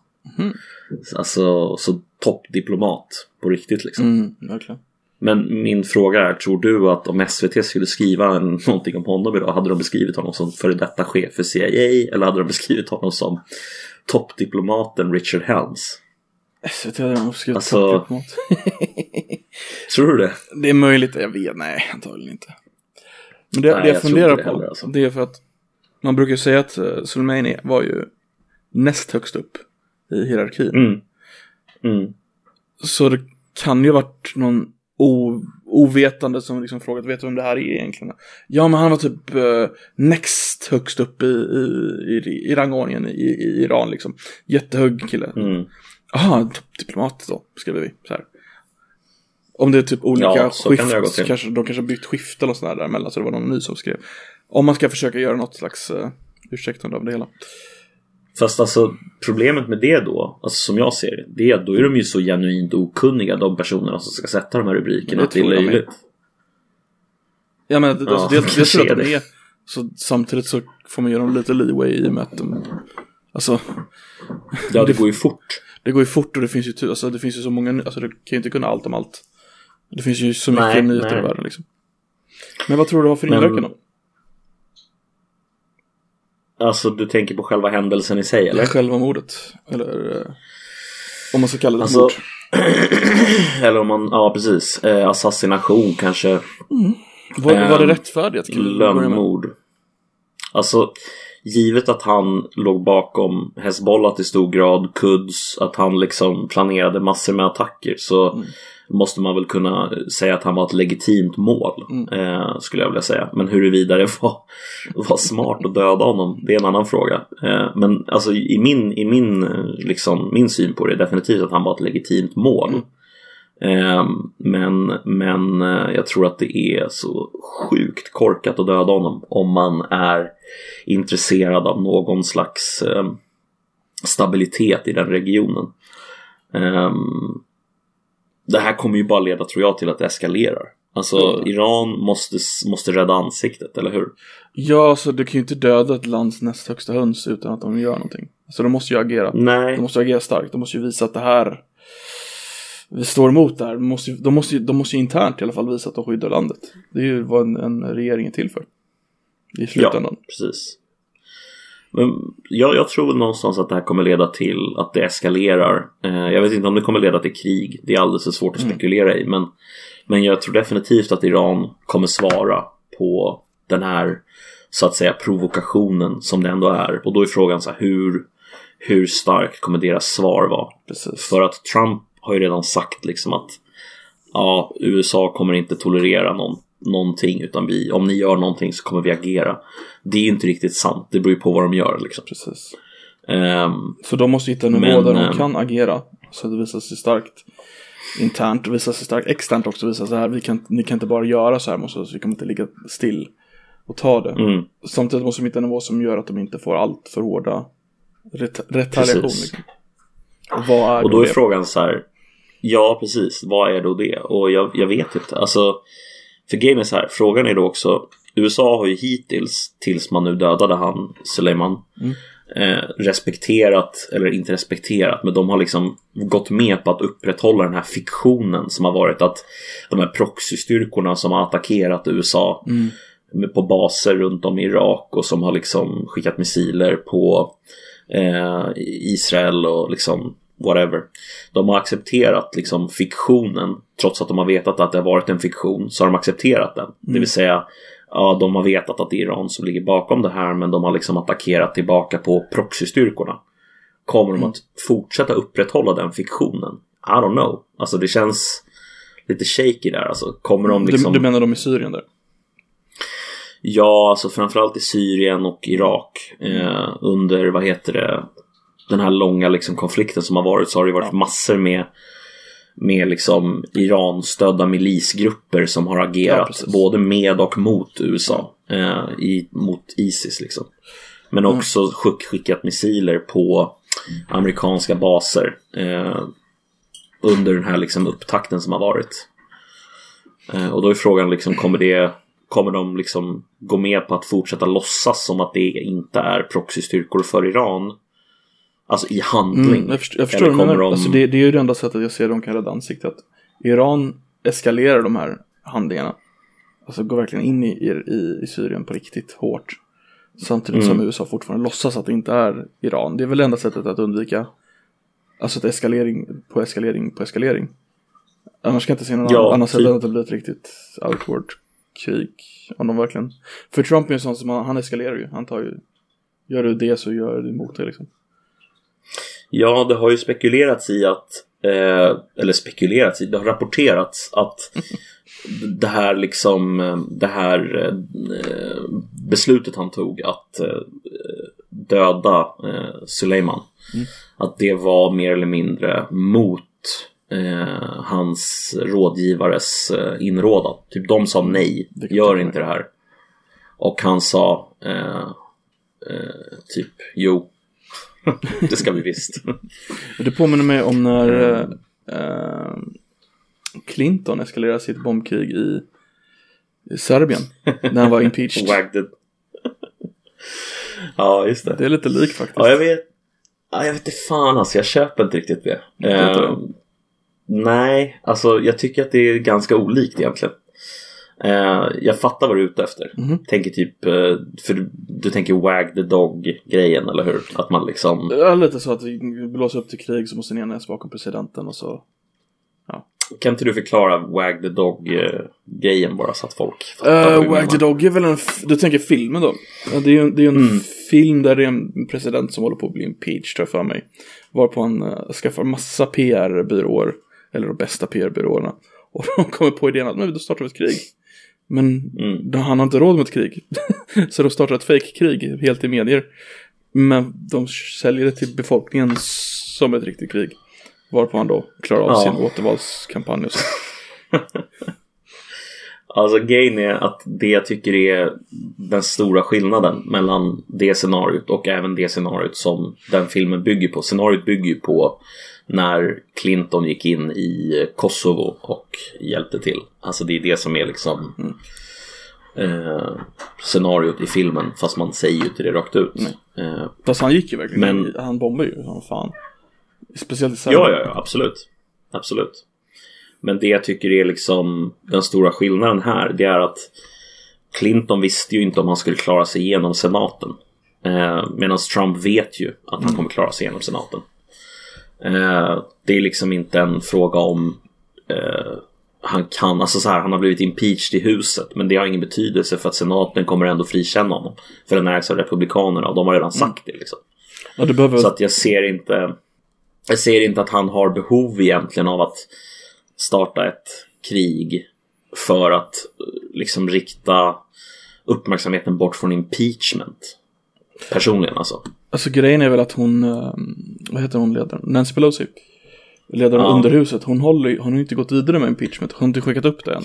Så- Alltså, så toppdiplomat på riktigt liksom. Mm, verkligen. Men min fråga är, tror du att om SVT skulle skriva en, någonting om honom idag, hade de beskrivit honom som före detta chef för CIA eller hade de beskrivit honom som toppdiplomaten Richard Helms? SVT hade nog skrivit Alltså- toppdiplomat. Tror du det? Det är möjligt, jag vet, nej antagligen inte. Men det, Nej, det jag, jag funderar det på, heller, alltså. det är för att man brukar säga att uh, Soleimani var ju näst högst upp i hierarkin. Mm. Mm. Så det kan ju ha varit någon o, ovetande som liksom frågat, vet du vem det här är egentligen? Ja, men han var typ uh, next högst upp i, i, i, i rangordningen i, i Iran liksom. Jättehög kille. Mm. Jaha, toppdiplomat då, skriver vi så här. Om det är typ olika Ja, skift, kan kanske, de kanske bytt skift eller sådär däremellan, så det var någon ny som skrev. Om man ska försöka göra något slags uh, ursäktande av det hela. Fast alltså problemet med det då, alltså som jag ser det, det är att då är de ju så genuint okunniga de personerna som ska sätta de här rubrikerna Det att det är tror löjligt. Ja men alltså, Ja, det, det, det tror jag att kanske de är. Så samtidigt så får man ge dem lite leeway i och med att de, alltså, Ja, det går ju fort. det går ju fort och det finns ju, alltså, det finns ju så många, alltså det kan ju inte kunna allt om allt. Det finns ju så mycket Nej, nyheter nej. i världen liksom. Men vad tror du det var för inverkan då? Alltså du tänker på själva händelsen i sig eller? Eller själva mordet? Eller eh, om man ska kalla det Alltså, mord. eller om man, ja precis, eh, assassination kanske, Var, var det ehm, rättfärdigt? Lönnmord. Alltså, givet att han låg bakom Hezbollah till stor grad, Quds, att han liksom planerade massor med attacker så Mm. Måste man väl kunna säga att han var ett legitimt mål, Mm. eh, skulle jag vilja säga. Men huruvida det var, var smart att döda honom, det är en annan fråga. Eh, men alltså i min, i min, liksom, min syn på det definitivt att han var ett legitimt mål. Mm. Eh, men men eh, jag tror att det är så sjukt korkat att döda honom om man är intresserad av någon slags eh, stabilitet i den regionen. Ehm, det här kommer ju bara leda, tror jag, till att det eskalerar. Alltså, Ja. Iran måste, måste rädda ansiktet, eller hur? Ja, så du kan ju inte döda ett lands näst högsta höns utan att de gör någonting. Så de måste ju agera. Nej, De måste agera starkt. De måste ju visa att det här vi står emot det här. De måste, de, måste, de måste ju internt i alla fall visa att de skyddar landet. Det är ju vad en, en regering är till för. I slutändan. precis. Men jag, jag tror någonstans att det här kommer leda till att det eskalerar. Eh, jag vet inte om det kommer leda till krig. Det är alldeles för svårt att Mm. spekulera i. Men, men jag tror definitivt att Iran kommer svara på den här så att säga provokationen som det ändå är. Och då är frågan så här, hur, hur starkt kommer deras svar vara? Precis. För att Trump har ju redan sagt liksom att ja, USA kommer inte tolerera någon, någonting utan vi, om ni gör någonting så kommer vi agera. Det är inte riktigt sant, det beror ju på vad de gör liksom. Precis. Ehm, Så de måste hitta en nivå Men, där de ehm, kan agera. Så att det visar sig starkt. internt och visa sig stark, externt också visa så här, vi kan, ni kan inte bara göra så här mot oss, vi kommer inte ligga still och ta det. Mm. Samtidigt måste de hitta en nivå som gör att de inte får allt för hårda ret- retaliation. Precis. Liksom. Och Och då är det? frågan så här. Ja, precis. Vad är då det? Och jag, jag vet inte. Alltså, för grejen är så här. Frågan är då också. USA har ju hittills, tills man nu dödade han, Suleiman, eh, respekterat, eller inte respekterat, men de har liksom gått med på att upprätthålla den här fiktionen som har varit att de här proxystyrkorna som har attackerat USA med- på baser runt om i Irak och som har liksom skickat missiler på eh, Israel och liksom whatever. De har accepterat liksom fiktionen trots att de har vetat att det har varit en fiktion så har de accepterat den. Det vill säga ja, de har vetat att det är Iran som ligger bakom det här men de har liksom attackerat tillbaka på proxystyrkorna. Kommer de att fortsätta upprätthålla den fiktionen? I don't know. Alltså det känns lite shaky där. Alltså kommer de liksom... du, du menar de i Syrien där? Ja, alltså framförallt i Syrien och Irak eh, under, vad heter det, den här långa liksom, konflikten som har varit så har det varit massor med med liksom Iran-stödda milisgrupper som har Ja, agerat precis. både med och mot USA eh, i, mot Isis liksom. Men också skick, skickat missiler på amerikanska baser eh, under den här liksom upptakten som har varit. Eh, och då är frågan liksom, kommer det Kommer de liksom gå med på att fortsätta låtsas som att det inte är proxystyrkor för Iran? Alltså i handling. Mm, jag, förstår, jag förstår menar. de... Alltså det, det är ju det enda sättet jag ser de kan rädda ansiktet. Iran eskalerar de här handlingarna. Alltså går verkligen in i, i, i Syrien på riktigt hårt. Samtidigt Mm. som USA fortfarande låtsas att det inte är Iran. Det är väl det enda sättet att undvika Alltså ett eskalering på eskalering på eskalering. Annars kan jag inte se någon Ja, annan sätt typ. än att det blir ett riktigt outward krig. Om de verkligen. För Trump är ju en sån som han, han eskalerar ju. Han tar ju. Gör du det så gör du emot det liksom. Ja, det har ju spekulerats i att, eh, eller spekulerats i, det har rapporterats att det här liksom, eh, det här eh, beslutet han tog att eh, döda eh, Suleiman, att det var mer eller mindre mot eh, hans rådgivares inrådan. Typ de sa nej, Det kan gör inte det här. Och han sa typ jo, det ska vi visst. Det påminner mig om när eh, eh, Clinton eskalerade sitt bombkrig i, i Serbien. När han var impeached. Wagged ja, just det. Det är lite lik faktiskt. Ja, jag vet. Ja, jag vet inte fan alltså, jag köper inte riktigt det? Eh, nej, alltså jag tycker att det är ganska olikt egentligen. Eh, jag fattar vad du är ute efter. Mhm. Tänker typ, eh, för du, du tänker wag the dog grejen, eller hur? Att man liksom... Ja, lite så att vi blåser upp till krig så måste ni näs bakom presidenten och så. Kan inte du förklara wag the dog eh, grejen bara så att folk fattar Uh, Wag the? Dog är väl en, du tänker filmen då? Ja, det är ju en, det är en Mm. film där det är en president som håller på att bli impeached tror jag för mig. Varpå han uh, skaffar massa PR-byråer, eller de bästa PR-byråerna. Och de kommer på idén att men då startar vi ett krig. Men Mm. han har inte råd med ett krig. så de startar ett fake-krig helt i medier. Men de säljer det till befolkningen som ett riktigt krig. Varpå han då klarar av Ja. sin återvalskampanj och så. Alltså grejen är att det jag tycker är den stora skillnaden mellan det scenariot och även det scenariot som den filmen bygger på. Scenariot bygger ju på när Clinton gick in i Kosovo och hjälpte till. Alltså det är det som är liksom eh, scenariot i filmen fast man säger ju inte det rakt ut. Eh, Fast han gick ju verkligen. Men- Han bombar ju som fan. Speciellt i Serbien. Ja, ja, ja, absolut. Absolut. Men det jag tycker är liksom den stora skillnaden här, det är att Clinton visste ju inte om han skulle klara sig igenom senaten. Eh, Medan Trump vet ju att han kommer klara sig igenom senaten. Eh, det är liksom inte en fråga om eh, han kan, alltså så här, han har blivit impeached i huset men det har ingen betydelse för att senaten kommer ändå frikänna honom. För den ägs av republikanerna och de har redan sagt det liksom. Ja, behöver... Så att jag ser inte Jag ser inte att han har behov egentligen av att starta ett krig för att eh, liksom rikta uppmärksamheten bort från impeachment. Personligen alltså. Alltså grejen är väl att hon, eh, vad heter hon ledaren? Nancy Pelosi. ledaren Ja. underhuset, hon, håller, hon har inte gått vidare med impeachment, hon har inte skickat upp det än.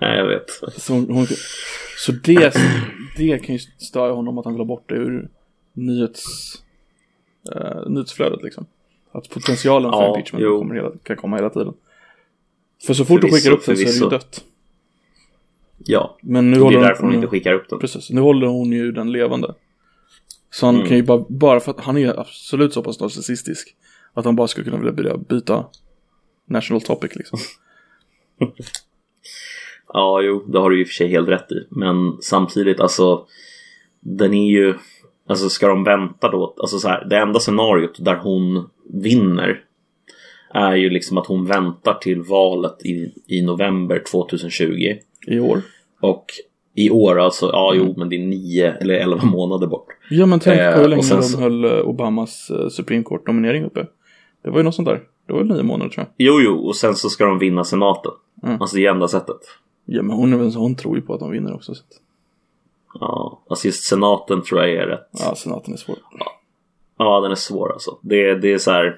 Nej, jag vet. Så, hon, hon, så det, det kan ju störa honom att han vill ha bort det ur nyhets, uh, nyhetsflödet liksom. Att potentialen för Ja, impeachment jo. kommer hela, kan komma hela tiden. För så fort du Förvisso, skickar upp den så är det ju dött. Ja, Men nu det håller är därför hon nu- inte skickar upp den. Precis, nu håller hon ju den levande. Så han Mm. kan ju bara, bara för att han är absolut så pass narcissistisk. Att han bara skulle kunna vilja börja byta national topic liksom. Ja, jo, det har du ju för sig helt rätt i. Men samtidigt, alltså, den är ju, alltså ska de vänta då? Alltså så här, det enda scenariot där hon vinner är ju liksom att hon väntar till valet i, i november 2020. I år. Och i år alltså, ja jo, men det är nio eller elva månader bort. Ja men tänk Eh, på hur och länge sen de höll eh, Obamas uh, Supreme Court nominering uppe. Det var ju något sånt där. Det var ju nio månader tror jag. Jo, jo, och sen så ska de vinna senaten. Mm. Alltså det är enda sättet. Ja men hon, väl hon tror ju på att de vinner också. Så Ja, alltså just senaten tror jag är rätt. ja, senaten är svår. Ja, den är svår alltså. Det, det är så här.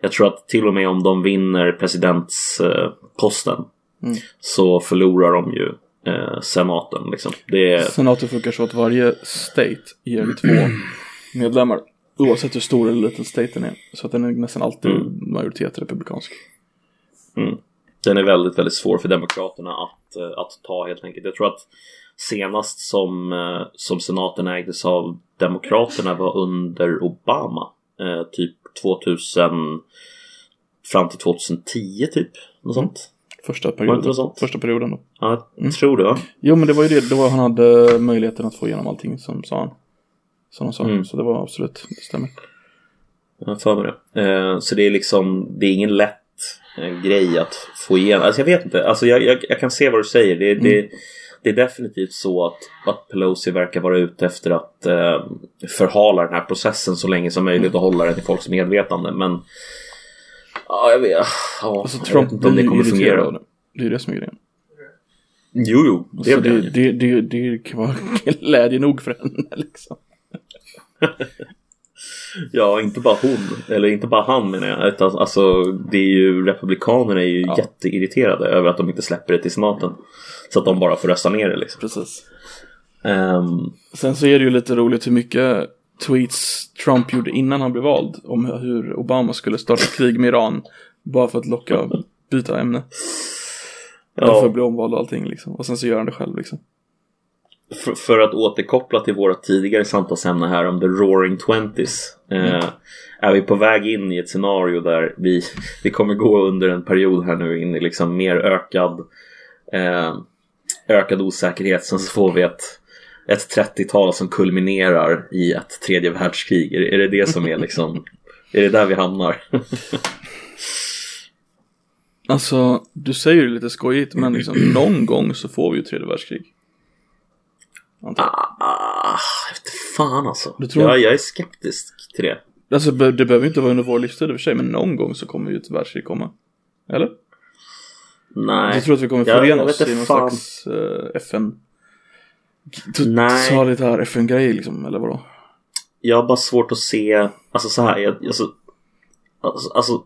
Jag tror att till och med om de vinner presidentsposten Mm. så förlorar de ju eh, senaten. Liksom. Det är, Senaten funkar så att varje state ger två medlemmar. Oavsett hur stor eller liten staten är. Så att den är nästan alltid Mm. majoritet republikansk. mm, den är väldigt, väldigt svår för demokraterna att, eh, att ta helt enkelt. Jag tror att senast som, eh, som senaten ägdes av demokraterna var under Obama. Eh, typ 2000 fram till 2010 typ. Något Mm. sånt. Första perioden. Första perioden då. Ja, Mm. tror va? Jo men det var ju det, var, han hade möjligheten att få igenom allting som sa han. Som de sa. Mm. Så det var absolut, det stämmer. Jag för mig det. Eh, så det är liksom, det är ingen lätt eh, grej att få igenom. Alltså jag vet inte, alltså jag, jag, jag kan se vad du säger. Det, det, det är definitivt så att, att Pelosi verkar vara ute efter att eh, förhala den här processen så länge som möjligt och hålla den i folks medvetande. Men ja, jag vet, ja, Alltså jag Trump det blir kommer ju irriterad det. Det är det som är grejen. Jo, jo, det, Så blir det, det, det, det kan vara glädje nog för henne liksom. Ja, inte bara hon, eller inte bara han menar jag. Utan, alltså, det är ju, republikanerna är ju Ja. jätteirriterade över att de inte släpper det till senaten. Så att de bara får rösta ner det liksom. Precis. Ehm, Sen så är det ju lite roligt hur mycket tweets Trump gjorde innan han blev vald. Om hur Obama skulle starta krig med Iran. Bara för att locka, byta ämne. Ja. För att bli omvald och allting liksom. Och sen så gör han det själv liksom. för, för att återkoppla till våra tidigare samtalsämnen här om the roaring twenties. Eh, är vi på väg in i ett scenario där vi, vi kommer gå under en period här nu in i liksom mer ökad eh, ökad osäkerhet. Sen så får vi ett, ett 30-tal som kulminerar i ett tredje världskrig. Är, är det det som är liksom Är det där vi hamnar? Alltså, du säger det lite skojigt men liksom någon gång så får vi ju tredje världskrig. Ah, jag vet fan alltså. Du tror- jag, jag är skeptisk till det. Alltså det behöver inte vara under vår livstid i och för sig men någon gång så kommer ju ett världskrig komma. Eller? Nej. Jag tror att vi kommer förena jag oss i någon fan. slags uh, FN Nej. Totalitär FN-grej liksom, eller vadå? jag har bara svårt att se, alltså så här, jag, alltså, alltså, alltså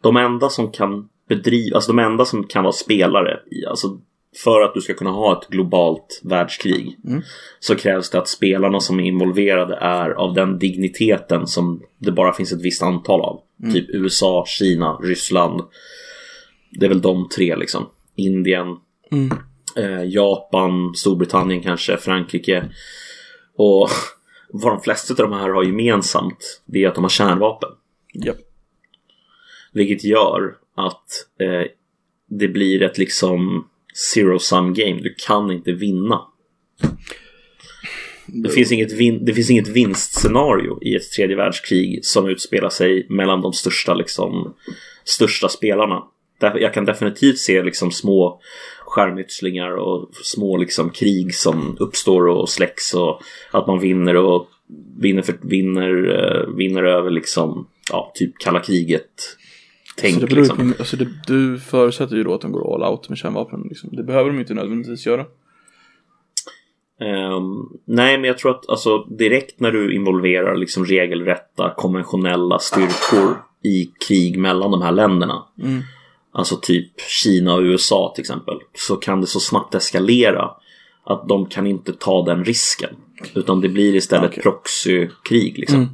de enda som kan bedriva, alltså de enda som kan vara spelare i, alltså för att du ska kunna ha ett globalt världskrig Mm. så krävs det att spelarna som är involverade är av den digniteten som det bara finns ett visst antal av. Typ USA, Kina, Ryssland. Det är väl de tre liksom. Indien, Mm. Eh, Japan, Storbritannien kanske, Frankrike. Och vad de flesta av de här har gemensamt det är att de har kärnvapen. Japp. Vilket gör att eh, det blir ett liksom zero sum game. Du kan inte vinna. Det finns, inget vin- det finns inget vinstscenario i ett tredje världskrig som utspelar sig mellan de största, liksom, största spelarna. Jag kan definitivt se liksom små skärmytslingar och små liksom krig som uppstår och släcks och att man vinner och vinner, för, vinner, eh, vinner över liksom, ja, typ kalla kriget. Tänk Så det beror liksom. på, alltså det, du förutsätter ju då att de går all out med kärnvapen liksom. Det behöver de inte nödvändigtvis göra. Ehm, nej, men jag tror att alltså, direkt när du involverar liksom regelrätta konventionella styrkor i krig mellan de här länderna. Mm. Alltså typ Kina och USA till exempel. Så kan det så snabbt eskalera att de kan inte ta den risken. Utan det blir istället Okej. proxykrig liksom. Mm.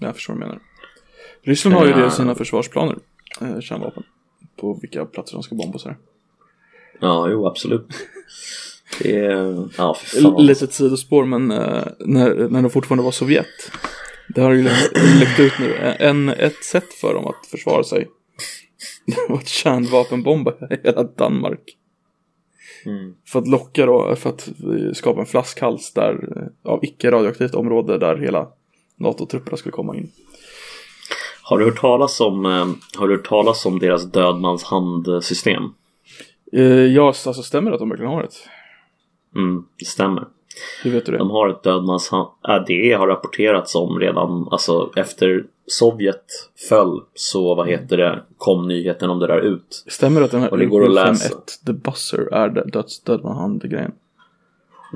Jag förstår vad du menar. Ryssland har ju det Eh. i sina försvarsplaner. Eh, kärnvapen. På vilka platser de ska bomba och sådär. Ja, jo absolut. Det är, ja för fan. Litet sidospår men eh, när, när de fortfarande var Sovjet. Det har ju lä- läckt ut nu. En, ett sätt för dem att försvara sig. Att kärnvapenbomba hela Danmark. Mm. För att locka då, för att skapa en flaskhals där, eh, av icke radioaktivt område där hela NATO-trupperna skulle komma in. Har du hört talas om, eh, har du hört talas om deras dödmans handsystem? Eh, ja, alltså stämmer det att de verkligen har ett? Mm, det stämmer. Hur vet du det? De har ett dödmans hand... Äh, det har rapporterats om redan, alltså efter Sovjet föll så vad heter det, kom nyheten om det där ut. Stämmer det att den här Och det går att Urkel läsa. 51, The Buzzer, är dö- döds dödman-hand-grejen?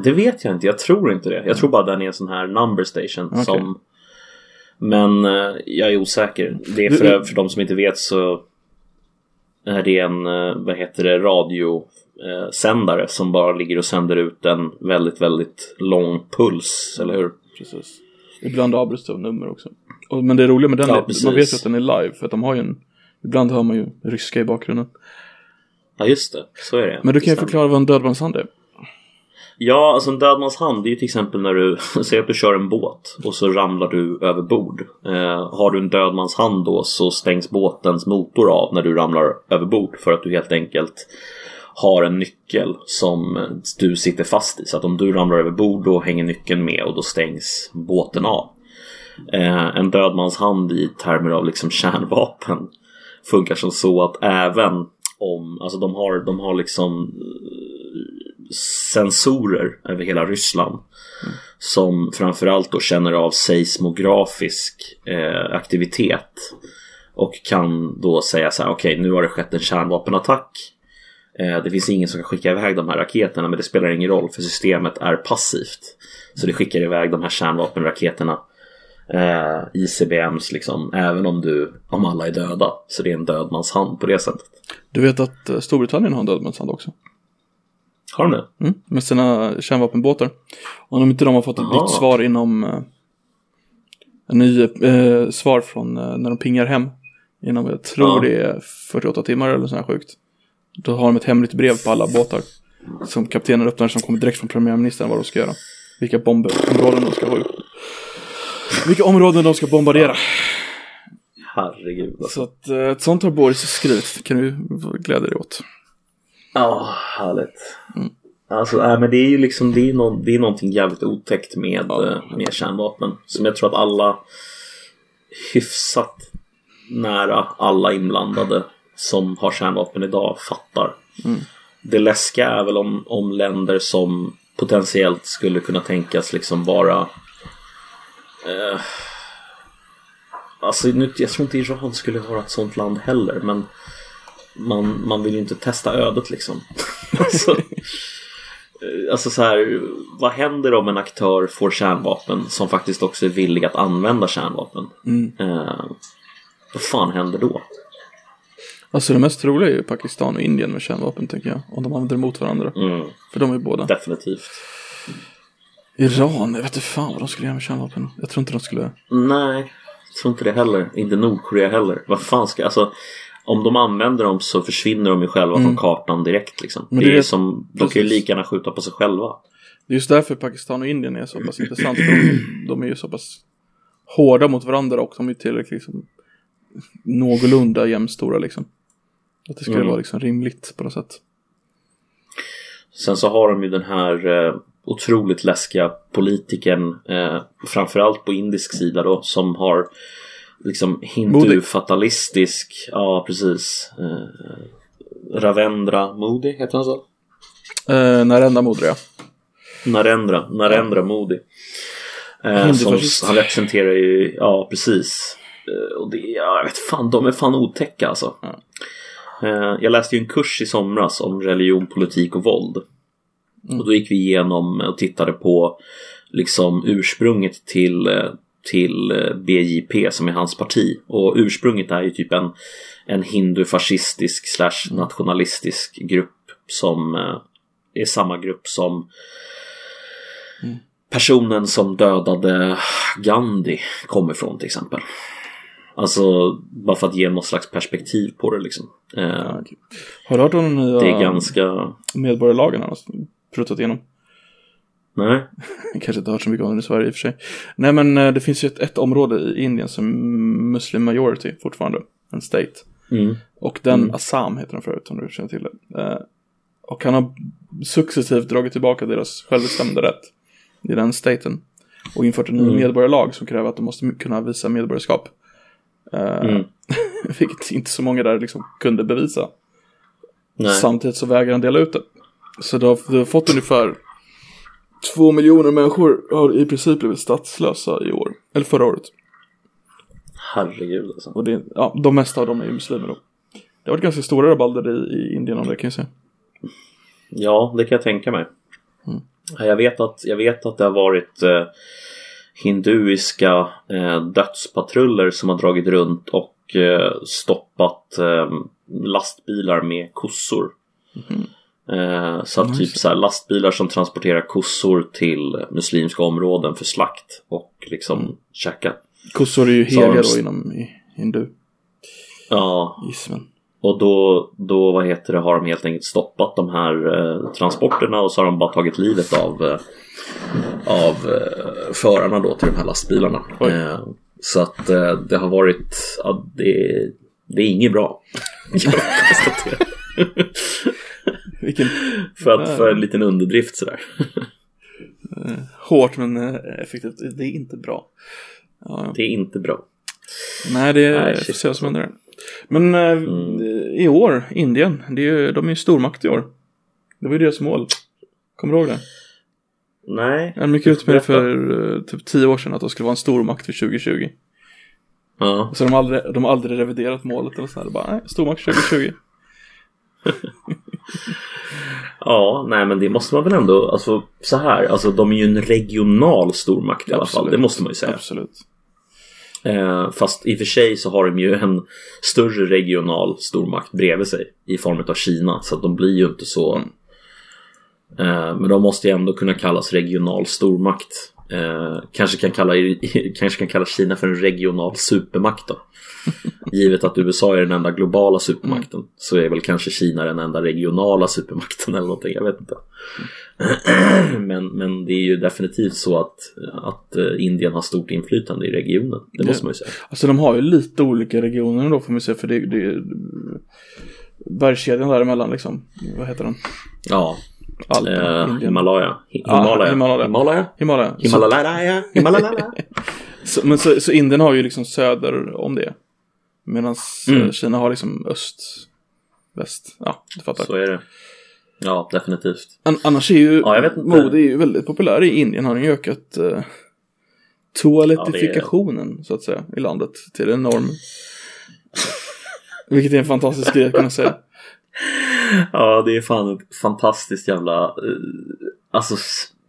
Det vet jag inte, jag tror inte det. Jag tror bara den är en sån här number station Okej. som... Men eh, jag är osäker. Det är för, för de som inte vet så är det en, eh, vad heter det, radiosändare som bara ligger och sänder ut en väldigt, väldigt lång puls, eller hur? Precis. Ibland avbryts det av nummer också. Och, men det roliga med den Ja, är, precis. man vet att den är live, för att de har ju en, ibland hör man ju ryska i bakgrunden. Ja, just det. Så är det. Men du kan ju förklara vad en dödmanshand är. Ja, alltså en dödmans hand det är ju till exempel när du säger att du kör en båt och så ramlar du över bord. Eh, har du en dödmans hand då så stängs båtens motor av när du ramlar över bord för att du helt enkelt har en nyckel som du sitter fast i. Så att om du ramlar över bord då hänger nyckeln med och då stängs båten av. Eh, en dödmans hand i termer av liksom kärnvapen funkar som så att även om, alltså de har, de har liksom eh, sensorer över hela Ryssland. Som framförallt då känner av seismografisk eh, aktivitet. Och kan då säga så här, okej nu har det skett en kärnvapenattack. Eh, det finns ingen som kan skicka iväg de här raketerna men det spelar ingen roll för systemet är passivt. Så det skickar iväg de här kärnvapenraketerna. Eh, ICBMs liksom, även om du, om alla är döda. Så det är en dödmans hand på det sättet. Du vet att eh, Storbritannien har en dödmanshand också? Har de det? Mm, med sina kärnvapenbåtar. Och om inte de har fått ett Jaha. nytt svar inom eh, en ny eh, svar från eh, när de pingar hem. Inom, jag tror Ja. det är 48 timmar eller sånt här sjukt. Då har de ett hemligt brev på alla båtar. Som kaptenen öppnar som kommer direkt från premiärministern vad de ska göra. Vilka bomberområden de ska ha upp. Vilka områden de ska bombardera. Herregud alltså. Så att eh, ett sånt har Boris skrivit. Kan du glädja dig åt. Ja, härligt. Alltså, nej, men det är ju liksom, det är, någon, det är någonting jävligt otäckt med, Ja. eh, med kärnvapen. Som jag tror att alla hyfsat nära alla inblandade som har kärnvapen idag fattar. Det läskiga är väl om, om länder som potentiellt skulle kunna tänkas liksom vara eh, Alltså nu, jag tror inte Iran skulle vara ett sånt land heller men man, man vill ju inte testa ödet liksom. alltså, eh, alltså så här, vad händer om en aktör får kärnvapen som faktiskt också är villig att använda kärnvapen? Mm. Eh, vad fan händer då? Alltså det mest troliga är ju Pakistan och Indien med kärnvapen tänker jag. Om de använder mot varandra. Mm, För de är båda. definitivt. Iran, jag vet inte fan vad de skulle göra med kärnvapen. Jag tror inte de skulle... Nej, jag tror inte det heller. Inte Nordkorea heller. Vad fan ska, alltså om de använder dem så försvinner de ju själva från kartan direkt liksom. Mm. Men det det är som, de kan ju lika gärna skjuta på sig själva. Det är just därför Pakistan och Indien är så pass intressant. För de, de är ju så pass hårda mot varandra och de är tillräckligt liksom, någorlunda jämnstora liksom. Att det skulle Mm. vara liksom rimligt på något sätt. Sen så har de ju den här eh, otroligt läskiga politikern, eh, framförallt på indisk sida då, som har liksom hindu-fatalistisk, ja precis, eh, Ravendra Modi, heter han så? Eh, Narendra Modi ja. Narendra, Narendra Modi. Eh, som, han representerar ju, ja precis. Eh, och det, ja, jag vet fan, de är fan otäcka alltså. Ja. Eh, jag läste ju en kurs i somras om religion, politik och våld. Mm. Och då gick vi igenom och tittade på liksom ursprunget till, eh, till eh, BJP som är hans parti. Och ursprunget är ju typ en, en hindufascistisk slash nationalistisk grupp som eh, är samma grupp som personen som dödade Gandhi kommer ifrån till exempel. Alltså bara för att ge något slags perspektiv på det liksom. Eh, Ja, okej. Har du hört om den nya det är ganska... medborgarlagen han har pruttat igenom? Nej. Kanske inte hört så mycket om den i Sverige i och för sig. Nej men eh, det finns ju ett, ett område i Indien som är Muslim majority fortfarande. En state. Mm. Och den, Mm. Assam heter den förut om du känner till det. Eh, och han har successivt dragit tillbaka deras självbestämmande rätt i den staten. Och infört en ny Mm. medborgarlag som kräver att de måste kunna visa medborgarskap. Eh, Mm. Vilket inte så många där liksom kunde bevisa. Nej. Samtidigt så vägrar han dela ut det. Så du har, du har fått ungefär två miljoner människor har i princip blivit statslösa i år. Eller förra året. Herregud alltså. Och det, ja, de mesta av dem är ju muslimer då. Det har varit ganska stora rabalder i, i Indien om det kan jag säga. Ja, det kan jag tänka mig. Mm. Ja, Jag, vet att, jag vet att det har varit eh, hinduiska eh, dödspatruller som har dragit runt och eh, stoppat eh, lastbilar med kossor. Eh, så att typ så här, lastbilar som transporterar kossor till muslimska områden för slakt och liksom Mm. käka. Kossor är ju heliga då inom hinduismen. Ja, Och då, då vad heter det, har de helt enkelt stoppat de här eh, transporterna och så har de bara tagit livet av, eh, av eh, förarna då till de här lastbilarna. Eh, så att eh, det har varit, ja, det, det är inget bra. Jag konstaterar. Vilken för, att, för en liten underdrift sådär. hårt men eh, effektivt. Det är inte bra. Ja. Det är inte bra. Nej, det är Nej, får se vad som händer. Men eh, Mm. i år, Indien, det är de är ju stormakt i år. Det var ju deras mål. Kommer du ihåg det? Nej. Jag gick ut med det för eh, typ tio år sedan att de skulle vara en stormakt för 2020. Ja. Så de har aldrig, de har aldrig reviderat målet eller sådär. Bara, nej, stormakt 2020. ja, nej men det måste man väl ändå, alltså så här, alltså de är ju en regional stormakt i alla fall. Det måste man ju säga. Absolut. Eh, fast i och för sig så har de ju en större regional stormakt bredvid sig i form av Kina. Så att de blir ju inte så... Eh, men de måste ju ändå kunna kallas regional stormakt. Eh, kanske, kan kalla, kanske kan kalla Kina för en regional supermakt då. Givet att USA är den enda globala supermakten så är väl kanske Kina den enda regionala supermakten eller någonting, jag vet inte. men, men det är ju definitivt så att, att eh, Indien har stort inflytande i regionen, det måste man ju säga. Alltså de har ju lite olika regioner då får man säga för det, det är bergskedjan däremellan liksom. Vad heter den? Ja, Eh, Indien. Himalaya. Hi- Ja, Himalaya. Himalaya. Himalaya. Himalaya. Himalaya. Himalaya. så, men så, så Indien har ju liksom söder om det. Medan Mm. Kina har liksom öst, väst. Ja, du fattar. Så är det. Ja, definitivt. An annars är ju Ja, jag vet mode är ju väldigt populär i Indien. Har den ju ökat eh, toalettifikationen så att säga i landet till en norm. Vilket är en fantastisk grej att kunna säga. Ja, det är fan ett fantastiskt jävla... eh, alltså,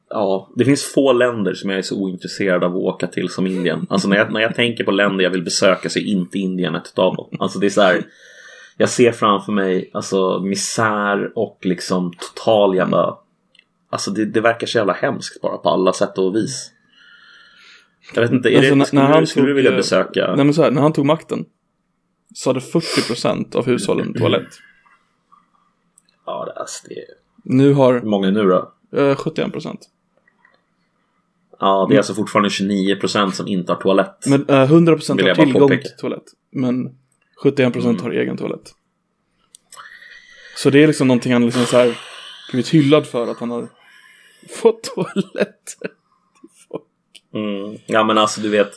ja, det finns få länder som jag är så ointresserad av att åka till som Indien. Alltså när jag, när jag tänker på länder jag vill besöka så är inte Indien ett av dem. Alltså det är så här... Jag ser framför mig alltså misär och liksom total jävla... Alltså det, det verkar så jävla hemskt bara på alla sätt och vis. Jag vet inte, är Alltså, det, när- skulle, när du, han skulle du tog, vilja eh, besöka? Nej men så här, när han tog makten så hade 40% av hushållen toalett. Ja, alltså, det är... Nu har Hur många nu då? eh, 71%. Ja, det är alltså fortfarande 29% som inte har toalett. Men eh, 100% Vill har jag bara tillgång till toalett. Men 71% Mm. har egen toalett. Så det är liksom någonting han liksom så här blivit hyllad för att han har fått toalett. Mm. Ja men alltså du vet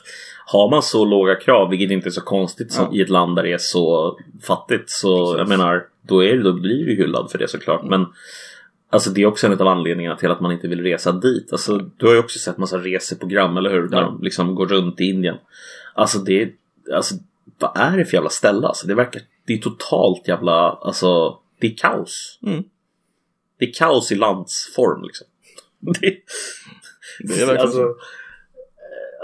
Har man så låga krav, vilket inte är så konstigt Ja. i ett land där det är så fattigt Så Precis. jag menar Då, är då blir du hyllad för det såklart Men Alltså det är också en av anledningarna till att man inte vill resa dit Alltså du har ju också sett massa reseprogram, eller hur? Där Ja. de liksom går runt i Indien Alltså det Alltså vad är det för jävla ställe? Alltså det verkar Det är totalt jävla Alltså Det är kaos Mm. Det är kaos i landsform liksom Det, Det är verkligen alltså, så. eh,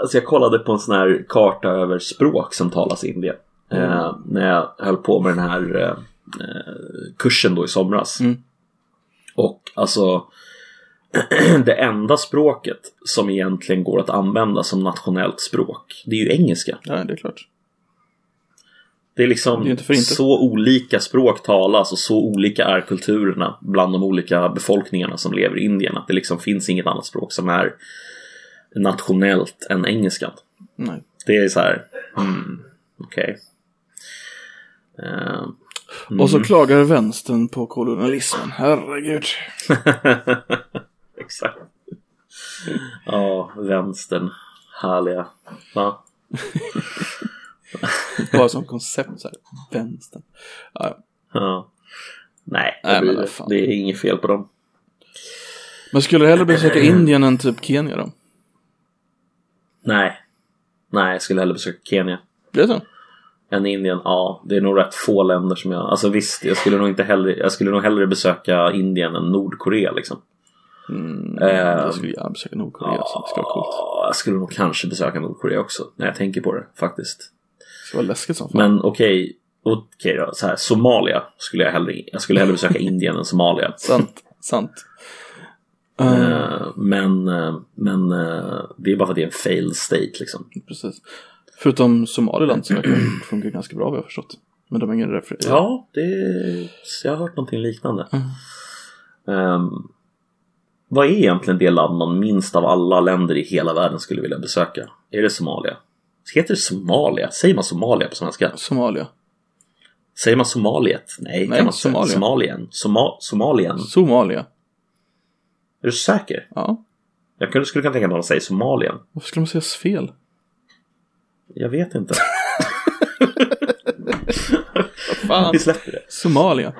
alltså jag kollade på en sån här karta över språk som talas i Indien. Eh, när jag höll på med den här eh, kursen då i somras. Mm. Och alltså det enda språket som egentligen går att använda som nationellt språk, det är ju engelska. Ja, det är klart. Det är liksom Det är inte inte. så olika språk talas och så olika är kulturerna bland de olika befolkningarna som lever i Indien att det liksom finns inget annat språk som är nationellt än engelskan. Nej. Det är så här, mm, okej. Eh, Och så klagar vänstern på kolonialismen. Herregud. Exakt. Ja, vänstern. Härliga. Va? Bara som koncept så här. Vänstern. Ja. Ja. Nej, det, Nej, blir, det. det är inget fel på dem. Men skulle du hellre besöka Indien än typ Kenya då? Nej. Nej, jag skulle hellre besöka Kenya. Det är så? Än Indien, ja, det är nog rätt få länder som jag... Alltså visst, jag skulle nog inte hellre, jag skulle nog hellre besöka Indien än Nordkorea liksom. Mm, Ehm. jag skulle gärna besöka Nordkorea. Så det skulle vara coolt. Ja, jag skulle nog kanske besöka Nordkorea också, när jag tänker på det faktiskt. Det skulle vara läskigt som fan. Men okej, okej då, så här, Somalia skulle jag hellre, jag skulle hellre besöka Indien än Somalia. Sant, sant. Eh, Eh, men, eh, men eh, det är bara för att det är en failed state liksom. precis. Förutom Somaliland som verkar funkar ganska bra vad jag har förstått. Men de har ingen refer- Ja, det, jag har hört någonting liknande. Ehm, vad är egentligen det land man minst av alla länder i hela världen skulle vilja besöka? Är det Somalia? Heter det Somalia? Säger man Somalia på svenska? Somalia. Säger man Somaliet? Nej, Nej, kan man. Somalia. Somalien. Soma Somalien. Somalia. Är du säker? Ja. Jag skulle kunna tänka mig att man säger Somalien. Varför skulle man säga fel? Jag vet inte. Fan. Vi släpper det. Somalia.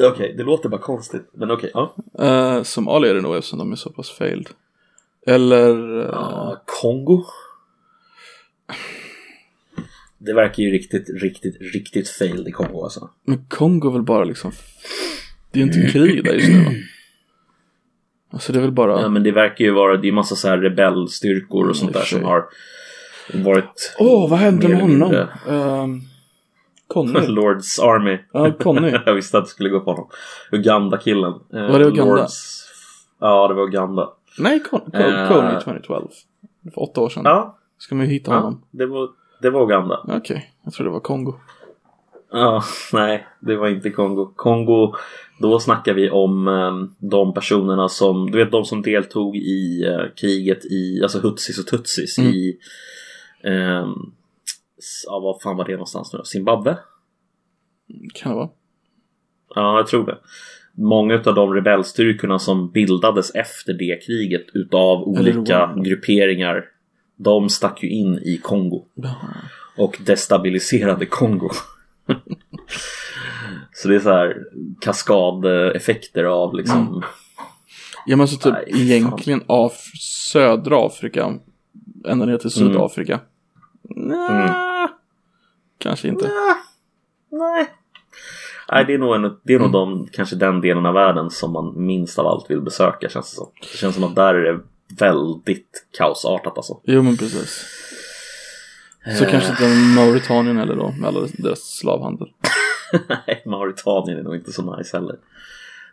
Okej, det låter bara konstigt. Men okej, ja. Uh, Somalia är det nog eftersom de är så pass failed. Eller... eh, Ja, Kongo. Det verkar ju riktigt, riktigt, riktigt failed i Kongo alltså. Men Kongo är väl bara liksom... Det är ju inte krig där just nu va? Alltså det är väl bara... Ja, men det verkar ju vara, det är massa så här rebellstyrkor och sånt i och där som har varit Åh, vad hände med honom? Um, Conny. Lords Army. Ja, Conny. jag visste att det skulle gå på honom. Uganda-killen. Eh, Var det Uganda? Lords... Ja, det var Uganda. Nej, Con- Con- Eh. Coney 2012. För åtta år sedan. Ja, Ska man ju hitta ja honom. det, var, det var Uganda. Okej, jag tror det var Kongo. Ja, nej, det var inte Kongo. Kongo, då snackar vi om eh, de personerna som, du vet de som deltog i eh, kriget i, alltså Hutsis och Tutsis Mm. i, s- ja vad fan var det någonstans nu? Zimbabwe? Kan det vara? Ja, jag tror det. Många av de rebellstyrkorna som bildades efter det kriget utav olika grupperingar, de stack ju in i Kongo och destabiliserade Kongo. Så det är så här kaskadeffekter av liksom Ja men så typ Nej, egentligen av södra Afrika ända ner till Sydafrika. Nja, Kanske inte. Nej. Nej, det är nog, en, det är nog de, kanske den delen av världen som man minst av allt vill besöka känns det som. Det känns som att där är det väldigt kaosartat alltså. Jo men precis. Så kanske inte Mauritanien eller då med alla deras slavhandel. Nej, Mauritanien är nog inte så nice heller.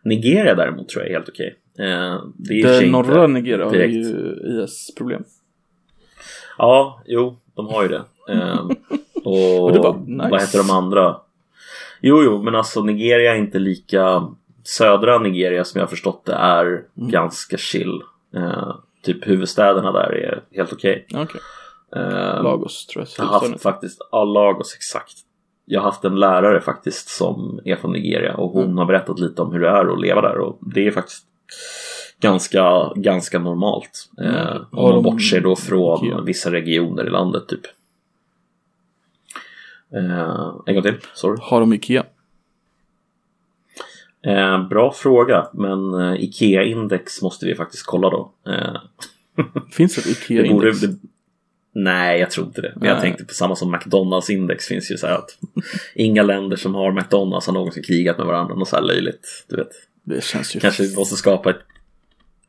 Nigeria däremot tror jag är helt okej. Eh, det är i och för Det sig norra inte Nigeria har direkt. ju IS-problem. Ja, jo, de har ju det. Eh, och Och var nice. vad heter de andra? Jo, jo, men alltså Nigeria är inte lika... Södra Nigeria som jag har förstått det är Mm. ganska chill. Eh, typ huvudstäderna där är helt okej. Okej. Eh, Lagos tror jag. Jag har haft faktiskt, ja Lagos exakt. Jag har haft en lärare faktiskt som är från Nigeria och hon Mm. har berättat lite om hur det är att leva där och det är faktiskt ganska, ganska normalt. Eh, Mm. om man bortser då från vissa regioner i landet typ. Eh, en gång till, sorry. Har de Ikea? Eh, bra fråga, men eh, IKEA-index måste vi faktiskt kolla då. Eh, Finns det ett Det borde, Ikea-index? det, nej, jag tror inte det. Men jag tänkte på samma som McDonalds index finns ju så här att inga länder som har McDonalds har någonsin krigat med varandra. Något så här löjligt. Du vet. Det känns ju... Kanske vi måste skapa ett...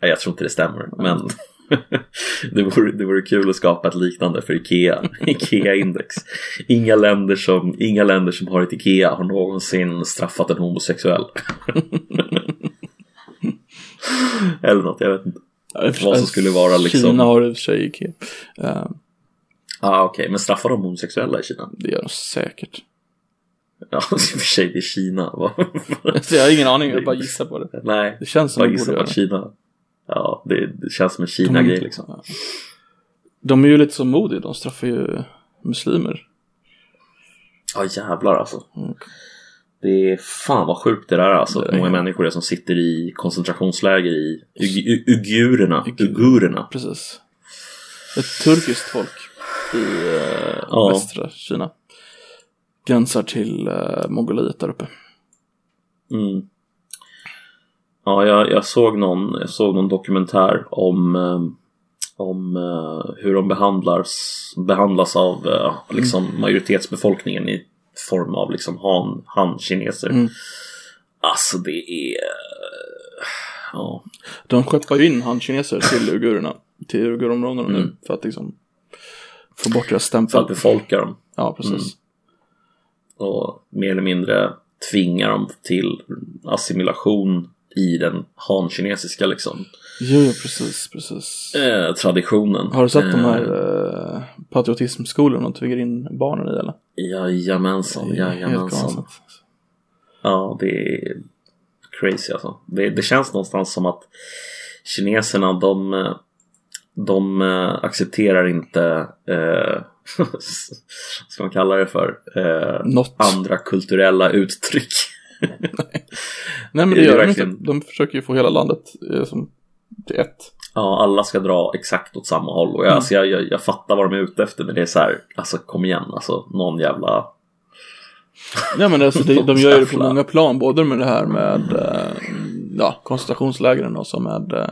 Jag tror inte det stämmer. Men det, vore, det vore kul att skapa ett liknande för Ikea. Ikea-index. Inga, länder som, inga länder som har ett Ikea har någonsin straffat en homosexuell. Eller något, jag vet inte. Vad som skulle vara liksom... Kina har i och för sig Ikea. Uh, ah, okej, okay. men straffar de homosexuella i Kina? det gör de säkert. Ja, i och för sig, det är Kina. Jag har ingen aning, jag bara gissar på det. Nej, Det känns som bara gissa på att. Kina. Ja, det, det känns som en Kina-grej liksom. Ja. De är ju lite så modiga, de straffar ju muslimer. Ja, jävlar alltså. Mm. Det är fan vad sjukt det där är alltså. Det många människor är som sitter i koncentrationsläger i Ug- U- Ugurerna. Ugur. Ugurerna. Precis. Ett turkiskt folk i eh, Ja. västra Kina. Gränsar till eh, Mongoliet där uppe. Mm. Ja, jag, jag, såg någon, jag såg någon dokumentär om, eh, om eh, hur de behandlas, behandlas av eh, liksom majoritetsbefolkningen i form av liksom han, han-kineser. Mm. Alltså det är... Ja. De skeppar ju in han-kineser till uigurerna. Till uigurområdena nu. Mm. För att liksom få bort deras För att stämpel. befolka dem. Ja, precis. Mm. och mer eller mindre tvinga dem till assimilation i den han-kinesiska liksom, Jo, jo, precis, precis. eh, traditionen. Har du sett de Eh, här eh, patriotismskolorna de tvingar in barnen i eller? Jajamensan, jajamensan. galet. Ja, det är crazy alltså. Det, det känns någonstans som att kineserna de, eh, de eh, accepterar inte eh, ska man kalla det för? Eh, andra kulturella uttryck. Nej men det det gör de verkligen- inte. De försöker ju få hela landet eh, som till ett. Ja, alla ska dra exakt åt samma håll och jag, Mm. alltså, jag, jag, jag fattar vad de är ute efter men det är så här, alltså kom igen, alltså någon jävla... Ja men alltså, det, de gör ju det på många plan. Både med det här med eh, ja, koncentrationslägren och så med eh,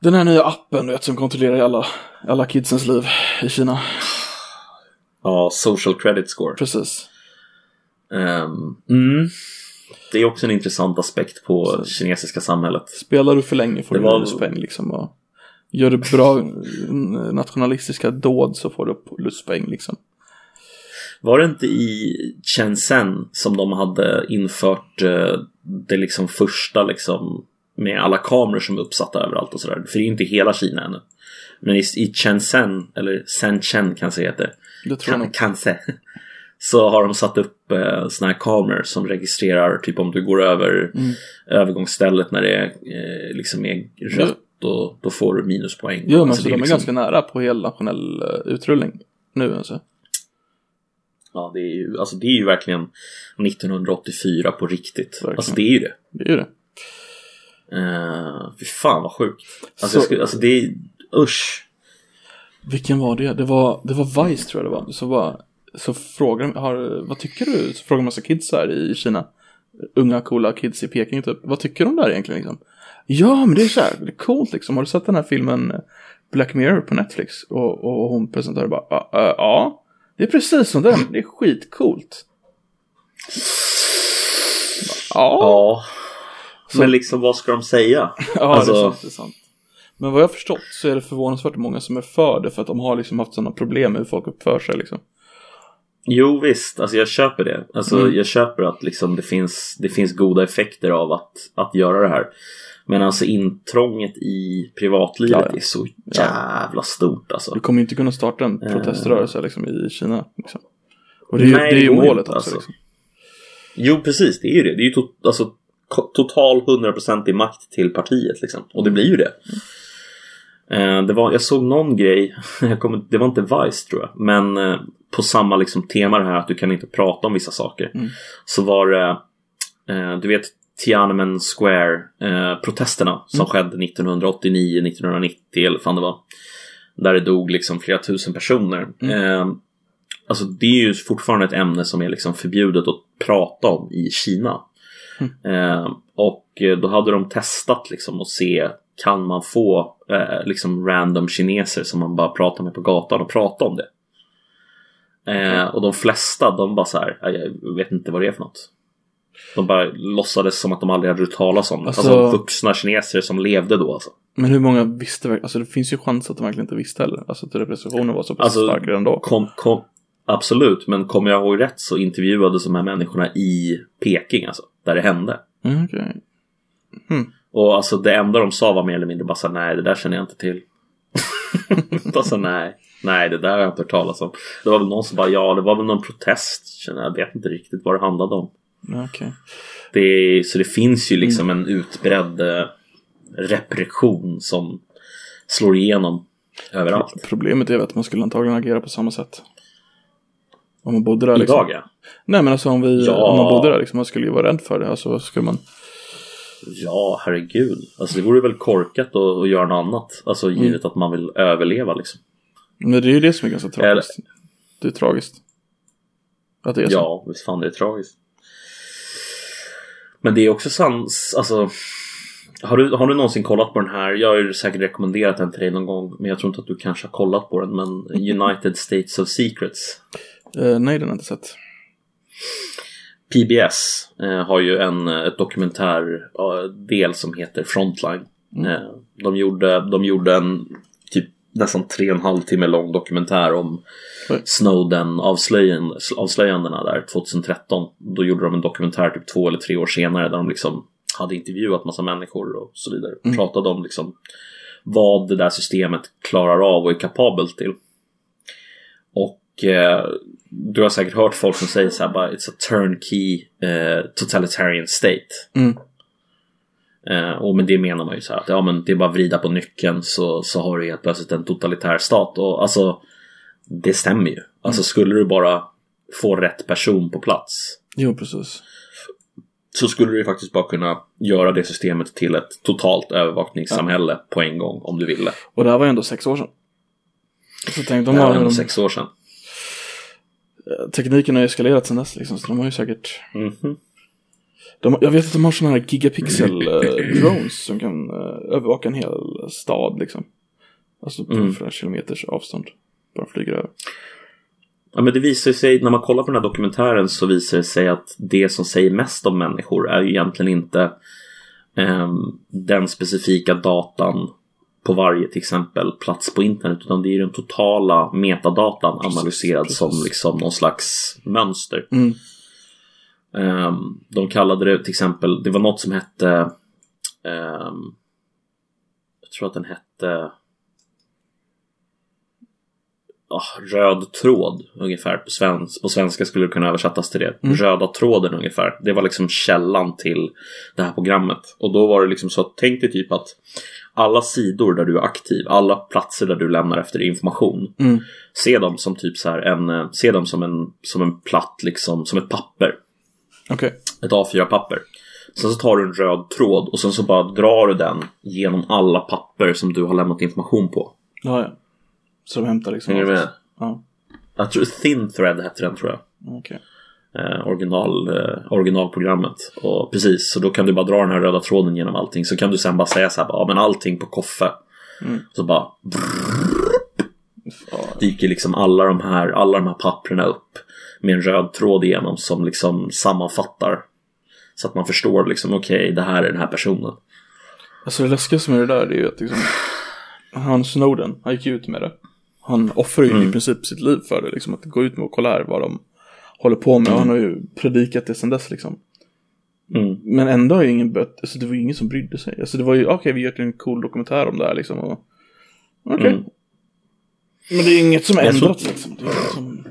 den här nya appen du vet, som kontrollerar alla, alla kidsens liv i Kina. Ja, social credit score. Precis. Ehm, mm. Det är också en intressant aspekt på kinesiska samhället. Spelar du för länge får Det du var- luspeng liksom. Och gör du bra nationalistiska dåd så får du luspeng liksom. Var det inte i Shenzhen som de hade infört eh, det liksom första liksom med alla kameror som är uppsatta överallt och sådär. För det är ju inte hela Kina ännu. Men i, i Shenzhen, eller Shenzhen kanske det heter, Det tror jag kan, nog. kanske, så har de satt upp eh, såna här kameror som registrerar typ om du går över Mm. övergångsstället när det är, eh, liksom är rött och då får du minuspoäng. Jo men Alltså, så de är liksom- ganska nära på hel nationell eh, utrullning nu alltså. Ja, det är ju, alltså det är ju verkligen 1984 på riktigt. Verkligen. Alltså det är ju det. Det är ju det. Uh, fy fan vad sjukt. Alltså, Så- skulle, alltså det är, usch. Vilken var det? Det var, det var Vice tror jag det var. Så, var, så frågar de, har, vad tycker du? Så frågar massa kids här i Kina. Unga coola kids i Peking typ. Vad tycker de där egentligen liksom? Ja men det är så här, det är coolt liksom. Har du sett den här filmen eh, Black Mirror på Netflix? Och, och hon presenterar bara, "Ja, ja, ja. Det är precis som den, det är skitcoolt. Ja, Ja. Så- Men liksom vad ska de säga? ja alltså- det är sant, det är sant. Men vad jag har förstått så är det förvånansvärt många som är för det för att de har liksom haft sådana problem med hur folk uppför sig liksom. Jo visst, alltså jag köper det. Alltså Mm. jag köper att liksom det finns, det finns goda effekter av att, att göra det här. Men alltså intrånget i privatlivet Ja, ja. är så jävla stort alltså. Du kommer inte kunna starta en proteströrelse liksom, i Kina. Liksom. Och det är ju, Nej, det är ju målet inte, också. alltså. Liksom. Jo precis, det är ju det. Det är ju to- alltså, total 100% i makt till partiet liksom. Och det blir ju det. Eh, det var, jag såg någon grej, kommer, det var inte Vice tror jag, men eh, på samma liksom, tema det här att du kan inte prata om vissa saker. Mm. Så var det, eh, du vet Tiananmen Square-protesterna som skedde 1989, 1990 eller fan det var. Där det dog liksom flera tusen personer. Eh, alltså det är ju fortfarande ett ämne som är liksom förbjudet att prata om i Kina. Eh, och eh, då hade de testat liksom att se kan man få eh, liksom random kineser som man bara pratar med på gatan och prata om det. Eh, och de flesta de bara så här, "Ja, jag vet inte vad det är för något. De bara låtsades som att de aldrig hade hört talas om det. Alltså- Alltså, vuxna kineser som levde då alltså. Men hur många visste verkligen? Alltså det finns ju chans att de verkligen inte visste heller. Alltså att repressionen var så pass Alltså, stark redan då. Kom, kom, absolut, men kommer jag ihåg rätt så intervjuades de här människorna i Peking alltså. Där det hände. Mm, okej. Och alltså det enda de sa var mer eller mindre bara så nej det där känner jag inte till. bara så här, nej, nej det där har jag inte hört talas om. Det var väl någon som bara ja det var väl någon protest. Känner jag vet inte riktigt vad det handlade om. Okej. Det är, så det finns ju liksom en utbredd eh, repression som slår igenom överallt. Problemet är att man skulle antagligen agera på samma sätt. Om man bodde där liksom. Idag ja. Nej men alltså om vi, Ja. om man bodde där liksom, man skulle ju vara rädd för det. Alltså skulle man, Ja, herregud. Alltså det vore väl korkat att, att göra något annat. Alltså Mm. givet att man vill överleva liksom. men det är ju det som är ganska tragiskt. Det är tragiskt. Att det är så. Ja, visst fan det är tragiskt. Men det är också sans, alltså har du, har du någonsin kollat på den här? Jag har ju säkert rekommenderat den till dig någon gång Men jag tror inte att du kanske har kollat på den Men United States of Secrets Eh, nej, den har jag inte sett. PBS eh, har ju en eh, ett dokumentär-del som heter Frontline eh, de, gjorde, de gjorde en typ nästan tre och en halv timme lång dokumentär om Oj. Snowden-avslöjandena där 2013. Då gjorde de en dokumentär typ två eller tre år senare där de liksom hade intervjuat massa människor och så vidare. Pratade om liksom vad det där systemet klarar av och är kapabelt till. Och eh, du har säkert hört folk som säger så här bara It's a turnkey eh, totalitarian state. Mm. Eh, och med det menar man ju så här att ja, men det är bara att vrida på nyckeln så, så har du helt plötsligt en totalitär stat. Och alltså, det stämmer ju. Alltså skulle du bara få rätt person på plats Jo, precis. så skulle du ju faktiskt bara kunna göra det systemet till ett totalt övervakningssamhälle på en gång om du ville. Och det här var ju ändå sex år sedan. Så tänk, de Det har, var ändå de, sex år sedan. Tekniken har ju eskalerat sedan dess liksom, så de har ju säkert Mhm. de, Jag vet att de har sådana här gigapixel eh, som kan eh, övervaka en hel stad liksom. Alltså på Mm. flera kilometers avstånd. Bara flyger över. Ja, men det visar sig, när man kollar på den här dokumentären så visar det sig att det som säger mest om människor är ju egentligen inte ehm, den specifika datan på varje till exempel plats på internet utan det är den totala metadatan analyserad precis. som liksom någon slags mönster. Mm. Ehm, de kallade det till exempel, det var något som hette ehm, Jag tror att den hette ah, Röd tråd ungefär på, svensk, på svenska skulle det kunna översättas till det. Mm. Röda tråden ungefär. Det var liksom källan till det här programmet. Och då var det liksom så tänk dig typ att alla sidor där du är aktiv, alla platser där du lämnar efter information. Mm. Se dem som typ så här en, eh, se dem som en, som en platt liksom, som ett papper Okej. ett A4-papper. Sen så tar du en röd tråd och sen så bara drar du den genom alla papper som du har lämnat information på. Ja, ja. Så de hämtar liksom Hänger du med? Ja, Jag tror Thin Thread hette den tror jag. okej. Eh, original, eh, originalprogrammet. Och precis, så då kan du bara dra den här röda tråden genom allting. Så kan du sen bara säga så här, ja men allting på koffe. Mm. Så bara dyker liksom alla de här, alla de här papperna upp med en röd tråd igenom som liksom sammanfattar. Så att man förstår liksom, okej, det här är den här personen. Alltså det läskigaste med det där är ju att liksom, han Snowden, han gick ju ut med det. Han offrar ju Mm. i princip sitt liv för det, liksom att gå ut med och kolla här vad de håller på med. Och han har ju predikat det sedan dess liksom. Mm. Men ändå har ju ingen bött, alltså det var ju ingen som brydde sig. Alltså det var ju, okej vi gör en cool dokumentär om det här liksom. Okej. Mm. Men det är inget som har Jag tror- ändrats liksom. Som...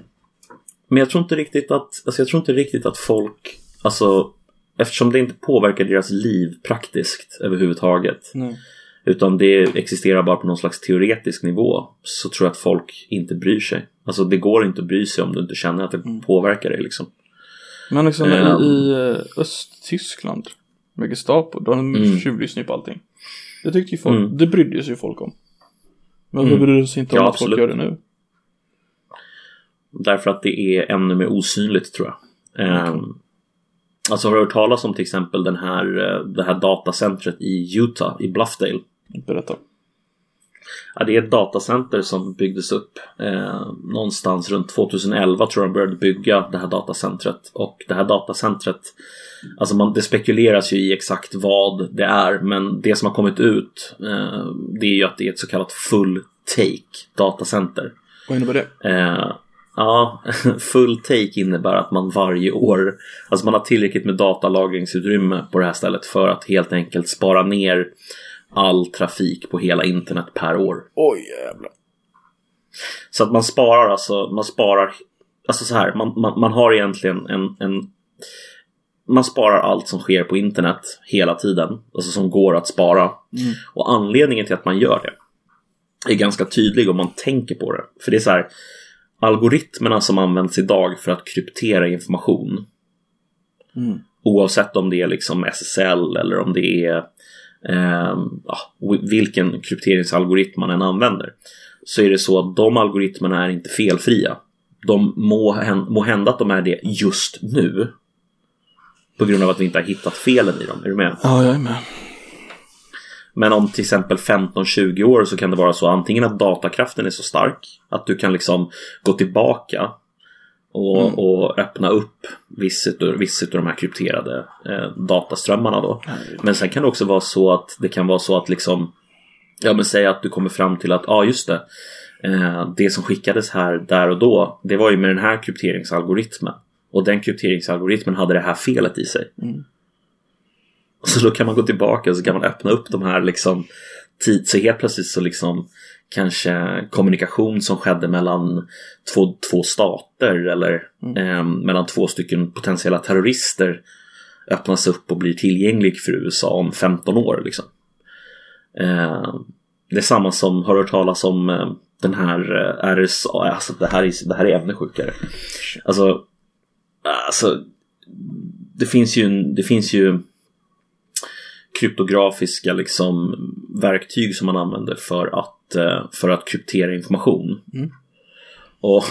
Men jag tror inte riktigt att, alltså jag tror inte riktigt att folk, alltså eftersom det inte påverkar deras liv praktiskt överhuvudtaget. Nej. Utan det existerar bara på någon slags teoretisk nivå. Så tror jag att folk inte bryr sig. Alltså det går inte att bry sig om du inte känner att det påverkar dig liksom. Men liksom Ehm. i, i eh, Östtyskland med Gestapo, de Mm. tjuvlyssnar ju på allting. Det tyckte ju folk, Mm. det brydde sig ju folk om. Men Mm. bryr sig inte om Ja, att folk absolut. gör det nu? Därför att det är ännu mer osynligt tror jag. Ehm, alltså har du hört talas om till exempel den här, eh, det här datacentret i Utah, i Bluffdale? Berätta. Ja, det är ett datacenter som byggdes upp eh, någonstans runt 2011 tror jag de började bygga det här datacentret. Och det här datacentret, alltså man, det spekuleras ju i exakt vad det är men det som har kommit ut eh, det är ju att det är ett så kallat full take datacenter. Vad innebär det? Eh, ja, full take innebär att man varje år, alltså man har tillräckligt med datalagringsutrymme på det här stället för att helt enkelt spara ner all trafik på hela internet per år. Oj jävlar. Så att man sparar alltså, man sparar, alltså så här, man, man, man har egentligen en, en man sparar allt som sker på internet hela tiden, alltså som går att spara. Mm. Och anledningen till att man gör det är ganska tydlig om man tänker på det. För det är så här, algoritmerna som används idag för att kryptera information. Mm. Oavsett om det är liksom SSL eller om det är eh, vilken krypteringsalgoritm man än använder. Så är det så att de algoritmerna är inte felfria. De må, må hända att de är det just nu. På grund av att vi inte har hittat felen i dem. Är du med? Ja, jag är med. Men om till exempel 15-20 år så kan det vara så antingen att datakraften är så stark att du kan liksom gå tillbaka och, Mm. och öppna upp vissa utav de här krypterade eh, dataströmmarna då. Men sen kan det också vara så att det kan vara så att liksom Ja men säg att du kommer fram till att, ja ah, just det eh, Det som skickades här där och då Det var ju med den här krypteringsalgoritmen Och den krypteringsalgoritmen hade det här felet i sig Mm. Så då kan man gå tillbaka och så kan man öppna upp de här liksom tid, så helt plötsligt så liksom kanske kommunikation som skedde mellan två, två stater eller eh, mellan två stycken potentiella terrorister öppnas upp och blir tillgänglig för USA om 15 år. Liksom. Eh, det är samma som, har du hört talas om eh, den här eh, RSA, alltså det här är, det här är ännu sjukare. Alltså, alltså det finns ju, en- det finns ju kryptografiska liksom, verktyg som man använder för att, eh, för att kryptera information. Mm. Och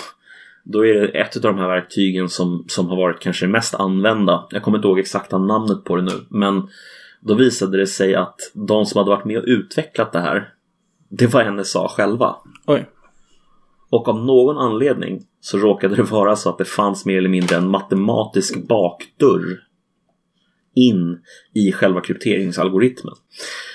då är det ett av de här verktygen som, som har varit kanske mest använda. Jag kommer inte ihåg exakta namnet på det nu. Men då visade det sig att de som hade varit med och utvecklat det här det var NSA själva. Oj. Och av någon anledning så råkade det vara så att det fanns mer eller mindre en matematisk bakdörr in i själva krypteringsalgoritmen.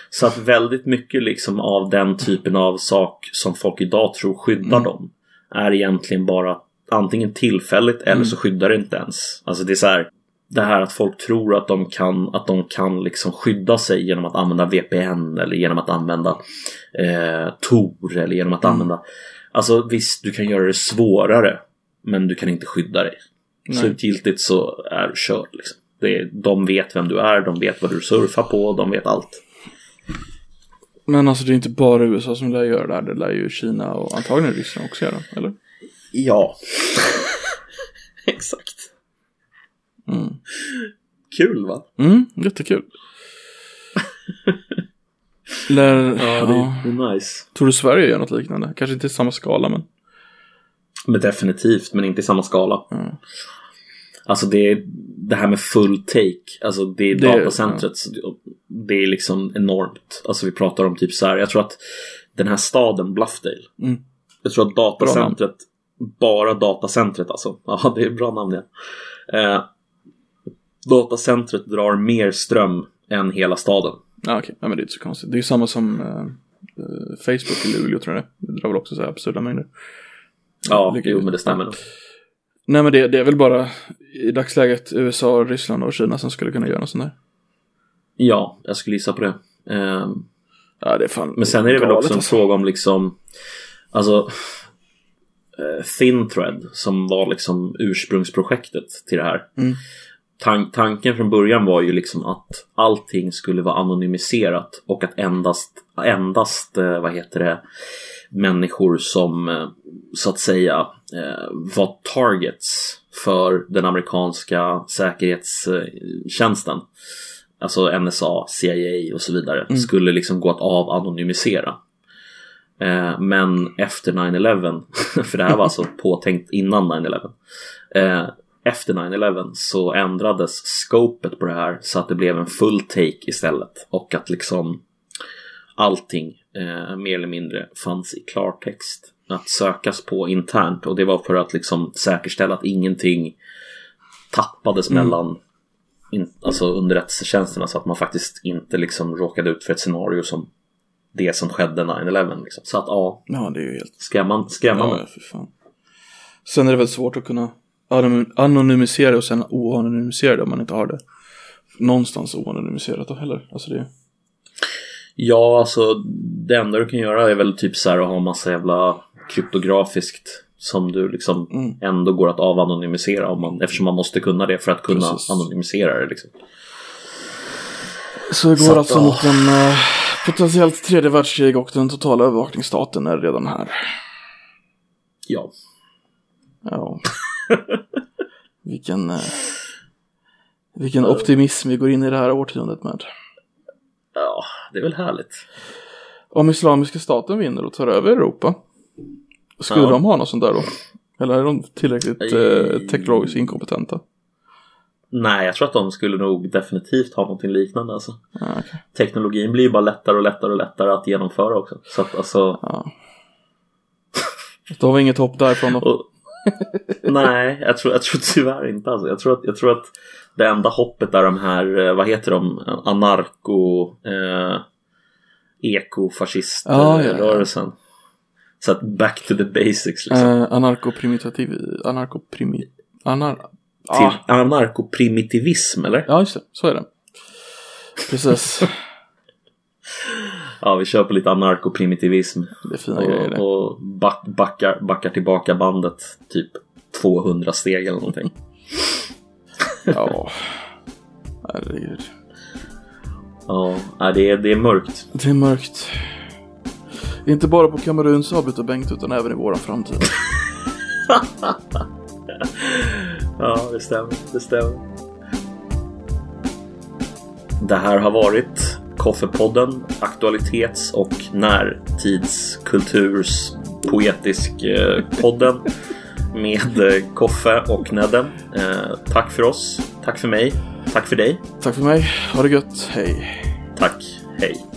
Så att väldigt mycket liksom av den typen av sak som folk idag tror skyddar Mm. dem är egentligen bara antingen tillfälligt eller så skyddar det inte ens. Alltså det är så här det här att folk tror att de kan, att de kan liksom skydda sig genom att använda VPN eller genom att använda eh, Tor eller genom att använda Alltså visst, du kan göra det svårare men du kan inte skydda dig. Nej. Slutgiltigt så är du körd. Liksom. Det är, de vet vem du är, de vet vad du surfar på, de vet allt. Men alltså det är inte bara USA som lär göra det här. Det lär ju Kina och antagligen Ryssland också göra. Eller? Ja. Exakt. Mm. Kul va? Mm, jättekul. Lär, Ja, ja, det, det är nice. Tror du Sverige gör något liknande? Kanske inte i samma skala men. Men definitivt, men inte i samma skala. Mm. Alltså det, det här med full take, alltså det, Det- datacentret, det är liksom enormt. Alltså vi pratar om typ så här, jag tror att den här staden Bluffdale, Mm. jag tror att datacentret, bara datacentret alltså, ja det är bra namn ja. Eh, datacentret drar mer ström än hela staden. Ja, okej. Ja, men det är inte så konstigt. Det är ju samma som eh, eh, Facebook i Luleå tror jag det. Det drar väl också så här absurda mängder. Ja, Lycka jo men det stämmer nog. Nej men det, det är väl bara i dagsläget USA, Ryssland och Kina som skulle kunna göra något sånt där. Ja, jag skulle gissa på det. Eh, Ja, det fan Men sen är det väl också en alltså. fråga om liksom Alltså eh, Thin Thread som var liksom ursprungsprojektet till det här. Mm. Tan- tanken från början var ju liksom att allting skulle vara anonymiserat och att endast, endast eh, vad heter det, människor som eh, så att säga eh, var targets för den amerikanska säkerhetstjänsten alltså NSA, CIA och så vidare, skulle liksom gå att avanonymisera. Eh, men efter 9-11, för det här var alltså påtänkt innan 9-11. Eh, efter 9-11 så ändrades scopet på det här så att det blev en full take istället och att liksom allting eh, mer eller mindre fanns i klartext att sökas på internt och det var för att liksom säkerställa att ingenting tappades mellan in, alltså underrättelsetjänsterna så att man faktiskt inte liksom råkade ut för ett scenario som det som skedde 9-11. Liksom. Så att ja, Ja, det är ju helt... skrämman, skrämmande. Ja, för fan. Sen är det väl svårt att kunna anonymisera och sen oanonymisera det om man inte har det någonstans oanonymiserat då heller. Alltså det Ja, alltså det enda du kan göra är väl typ så här att ha massa jävla kryptografiskt som du liksom Mm. ändå går att avanonymisera om man, eftersom man måste kunna det för att kunna Precis. anonymisera det. Liksom. Så det går Så att, alltså ja. mot en eh, potentiellt tredje världskrig och den totala övervakningsstaten är redan här. Ja. Ja. vilken, eh, vilken optimism vi går in i det här årtiondet med. Ja, det är väl härligt. Om Islamiska staten vinner och tar över Europa. Skulle Ja. de ha något sånt där då? Eller är de tillräckligt eh, teknologiskt inkompetenta? Nej, jag tror att de skulle nog definitivt ha någonting liknande. Alltså. Ja, okej. Teknologin blir ju bara lättare och lättare och lättare att genomföra också. Så att alltså... ja. Då har vi inget hopp därifrån då. Och, nej, jag tror, jag tror tyvärr inte alltså. Jag tror, att, jag tror att det enda hoppet är de här, eh, vad heter de, anarko, eh, Ja, ja, ja. ekofascist-rörelsen. Så att back to the basics liksom. Eh, anarkoprimitiv... Anarkoprimi... Anar... Ah, anarkoprimitivism eller? ja, just det. Så är det. Precis. Ja, vi kör på lite anarkoprimitivism. Det är fina grejer det. Och, och back, backar, backar tillbaka bandet typ 200 steg eller någonting. Ja. Herregud. Ja, det är, det är mörkt. Det är mörkt. Inte bara på Kameruns och Bengt utan även i våran framtid. Ja, det stämmer. Det stämmer. Det här har varit Koffepodden, aktualitets och närtidskulturs poetisk podden med eh, Koffe och Nedden. Eh, tack för oss. Tack för mig. Tack för dig. Tack för mig. Ha det gött. Hej. Tack. Hej.